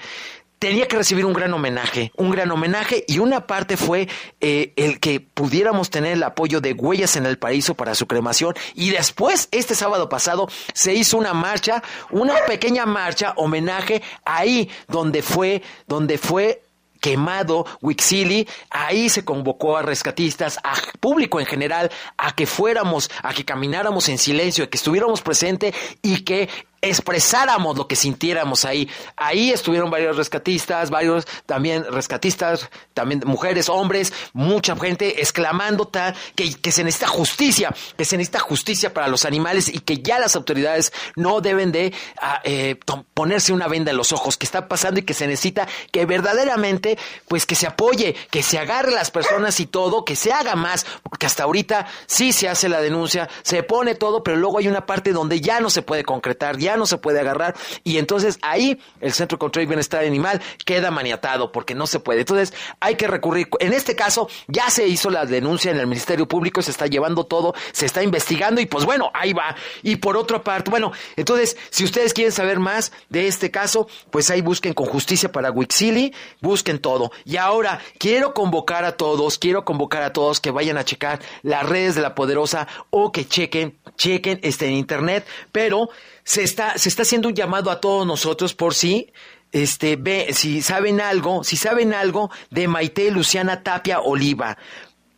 tenía que recibir un gran homenaje, un gran homenaje y una parte fue eh, el que pudiéramos tener el apoyo de Huellas en el Paraíso para su cremación y después, este sábado pasado, se hizo una marcha, una pequeña marcha, homenaje ahí donde fue, donde fue quemado Wixili, ahí se convocó a rescatistas, a público en general, a que fuéramos, a que camináramos en silencio, a que estuviéramos presentes y que expresáramos lo que sintiéramos ahí. Ahí estuvieron varios rescatistas, varios también rescatistas, también mujeres, hombres, mucha gente exclamando tal, que, que se necesita justicia, que se necesita justicia para los animales y que ya las autoridades no deben de ah, eh, ponerse una venda en los ojos, que está pasando y que se necesita que verdaderamente, pues que se apoye, que se agarre las personas y todo, que se haga más, porque hasta ahorita sí se hace la denuncia, se pone todo, pero luego hay una parte donde ya no se puede concretar, ya no se puede agarrar, y entonces ahí el Centro de Control y Bienestar Animal queda maniatado porque no se puede. Entonces hay que recurrir. En este caso ya se hizo la denuncia en el Ministerio Público, se está llevando todo, se está investigando y pues bueno, ahí va. Y por otra parte, bueno, entonces si ustedes quieren saber más de este caso, pues ahí busquen con justicia para Wixili, busquen todo. Y ahora quiero convocar a todos, quiero convocar a todos que vayan a checar las redes de la Poderosa o que chequen, chequen este en internet, pero se está, se está haciendo un llamado a todos nosotros por si este, ve, si saben algo, si saben algo de Maite Luciana Tapia Oliva.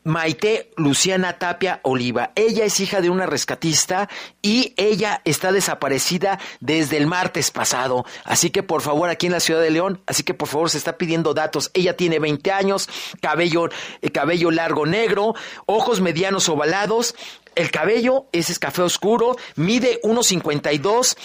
Maite Luciana Tapia Oliva. Ella es hija de una rescatista y ella está desaparecida desde el martes pasado. Así que por favor, aquí en la ciudad de León, así que por favor se está pidiendo datos. Ella tiene 20 años, cabello, eh, cabello largo negro, ojos medianos ovalados. El cabello es café oscuro, mide 1.52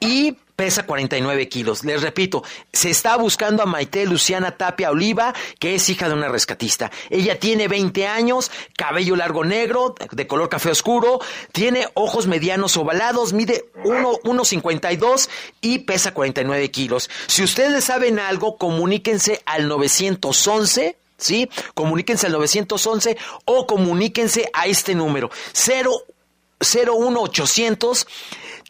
y pesa 49 kilos. Les repito, se está buscando a Maite Luciana Tapia Oliva, que es hija de una rescatista. Ella tiene 20 años, cabello largo negro, de color café oscuro, tiene ojos medianos ovalados, mide 1 1.52 y pesa 49 kilos. Si ustedes saben algo, comuníquense al 911 ¿sí? Comuníquense al 911 o comuníquense a este número 0 01800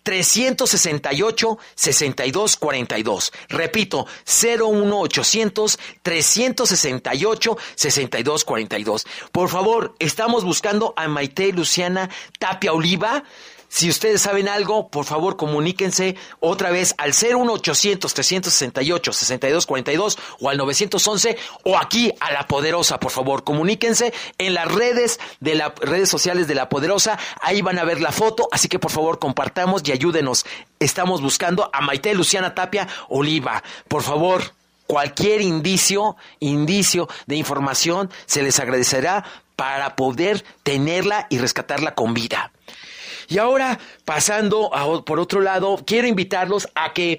368 6242. Repito, 01800 368 6242. Por favor, estamos buscando a Maite Luciana Tapia Oliva. Si ustedes saben algo, por favor comuníquense otra vez al 01800-368-6242 o al 911 o aquí a La Poderosa, por favor. Comuníquense en las redes de las redes sociales de La Poderosa. Ahí van a ver la foto, así que por favor compartamos y ayúdenos. Estamos buscando a Maite Luciana Tapia Oliva. Por favor, cualquier indicio, indicio de información se les agradecerá para poder tenerla y rescatarla con vida. Y ahora, pasando por otro lado, quiero invitarlos a que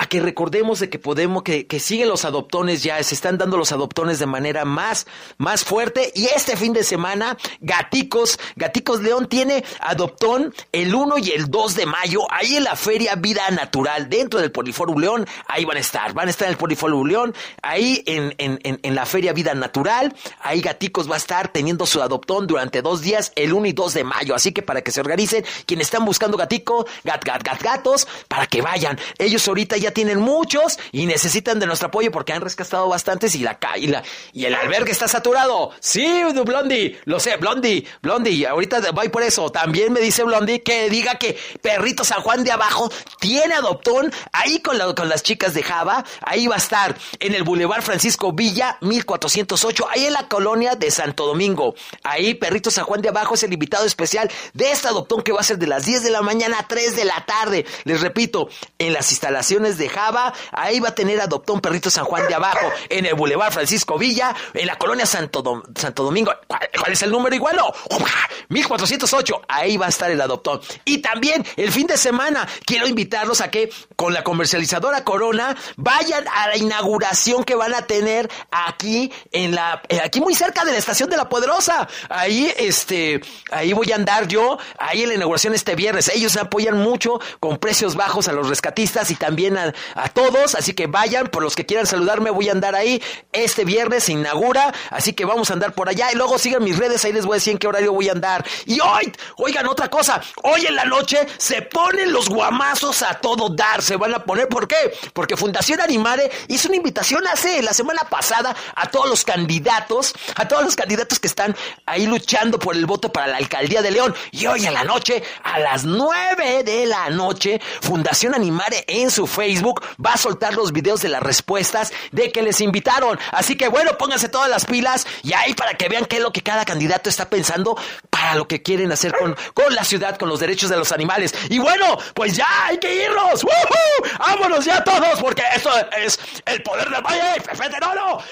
a que recordemos de que podemos, que, siguen los adoptones ya, se están dando los adoptones de manera más, más fuerte. Y este fin de semana, Gaticos, Gaticos León tiene adoptón el 1 y el 2 de mayo, ahí en la Feria Vida Natural, dentro del Poliforum León, ahí van a estar, van a estar en el Poliforum León, ahí en, en, en, en la Feria Vida Natural, ahí Gaticos va a estar teniendo su adoptón durante dos días, el 1 y 2 de mayo. Así que para que se organicen, quienes están buscando gatico, gat, gat, gat, gatos, para que vayan. Ellos ahorita ya tienen muchos y necesitan de nuestro apoyo porque han rescatado bastantes y la y, y el albergue está saturado. Sí, Blondie, lo sé, Blondie, Blondie, ahorita voy por eso. También me dice Blondie que diga que Perrito San Juan de Abajo tiene adoptón ahí con, con las chicas de Java. Ahí va a estar en el Boulevard Francisco Villa, 1408, ahí en la colonia de Santo Domingo. Ahí Perrito San Juan de Abajo es el invitado especial de este adoptón que va a ser de las 10 de la mañana a 3 de la tarde. Les repito, en las instalaciones de Java, ahí va a tener adoptón Perrito San Juan de Abajo, en el Boulevard Francisco Villa, en la colonia Santo, Santo Domingo. ¿Cuál, cuál es el número igual? No, 1408, ahí va a estar el adoptón. Y también el fin de semana quiero invitarlos a que con la comercializadora Corona vayan a la inauguración que van a tener aquí en la eh, aquí muy cerca de la estación de la Poderosa. Ahí este ahí voy a andar yo, ahí en la inauguración este viernes. Ellos apoyan mucho con precios bajos a los rescatistas y también a, todos, así que vayan, por los que quieran saludarme voy a andar ahí. Este viernes se inaugura, así que vamos a andar por allá y luego sigan mis redes, ahí les voy a decir en qué horario voy a andar. Y hoy, oigan otra cosa, hoy en la noche se ponen los guamazos a todo dar, se van a poner, ¿por qué? Porque Fundación Animare hizo una invitación hace la semana pasada a todos los candidatos, a todos los candidatos que están ahí luchando por el voto para la alcaldía de León. Y hoy en la noche, a las 9 de la noche, Fundación Animare en su Facebook va a soltar los videos de las respuestas de que les invitaron. Así que bueno, pónganse todas las pilas y ahí para que vean qué es lo que cada candidato está pensando para lo que quieren hacer con, con la ciudad, con los derechos de los animales. Y bueno, pues ya hay que irnos. ¡Woohoo! ¡Vámonos ya todos! Porque esto es el poder del valle. Pepe de Nolo.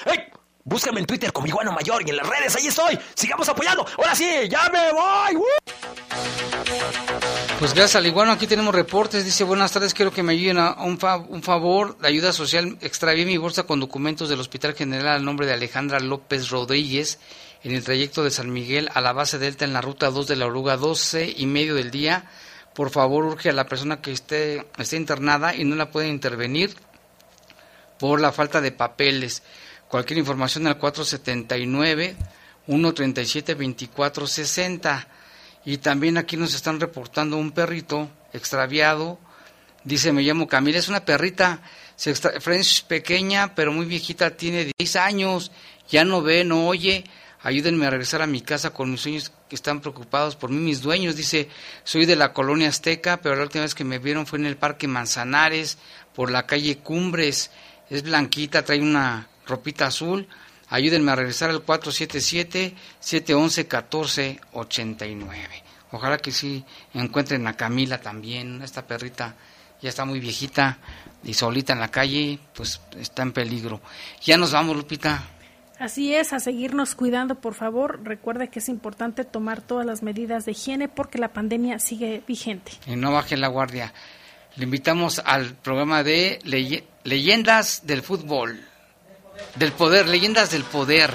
Búscame en Twitter como Iguano Mayor y en las redes, ahí estoy. Sigamos apoyando. Ahora sí, ya me voy. ¡Woo! Pues gracias al iguano, aquí tenemos reportes. Dice, buenas tardes, quiero que me ayuden a un, fa- un favor de ayuda social. Extravié mi bolsa con documentos del Hospital General al nombre de Alejandra López Rodríguez en el trayecto de San Miguel a la base Delta en la ruta 2 de la oruga 12 y medio del día. Por favor, urge a la persona que esté, esté internada y no la puede intervenir por la falta de papeles. Cualquier información al 479 137 2460. Y también aquí nos están reportando un perrito extraviado. Dice, me llamo Camila, es una perrita se extra- French pequeña, pero muy viejita, tiene 10 años, ya no ve, no oye. Ayúdenme a regresar a mi casa con mis sueños que están preocupados por mí, mis dueños. Dice, soy de la colonia Azteca, pero la última vez que me vieron fue en el Parque Manzanares, por la calle Cumbres. Es blanquita, trae una ropita azul. Ayúdenme a regresar al 477-711-1489. Ojalá que sí encuentren a Camila también, esta perrita ya está muy viejita y solita en la calle, pues está en peligro. Ya nos vamos, Lupita. Así es, a seguirnos cuidando, por favor. Recuerde que es importante tomar todas las medidas de higiene porque la pandemia sigue vigente. Y no bajen la guardia. Le invitamos al programa de leye- Leyendas del Fútbol, del Poder, Leyendas del Poder.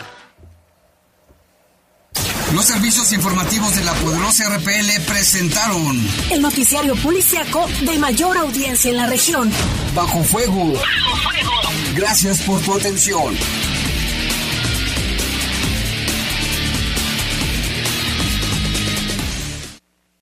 Los servicios informativos de la poderosa RPL presentaron El noticiario policiaco de mayor audiencia en la región. Bajo Fuego. Gracias por tu atención.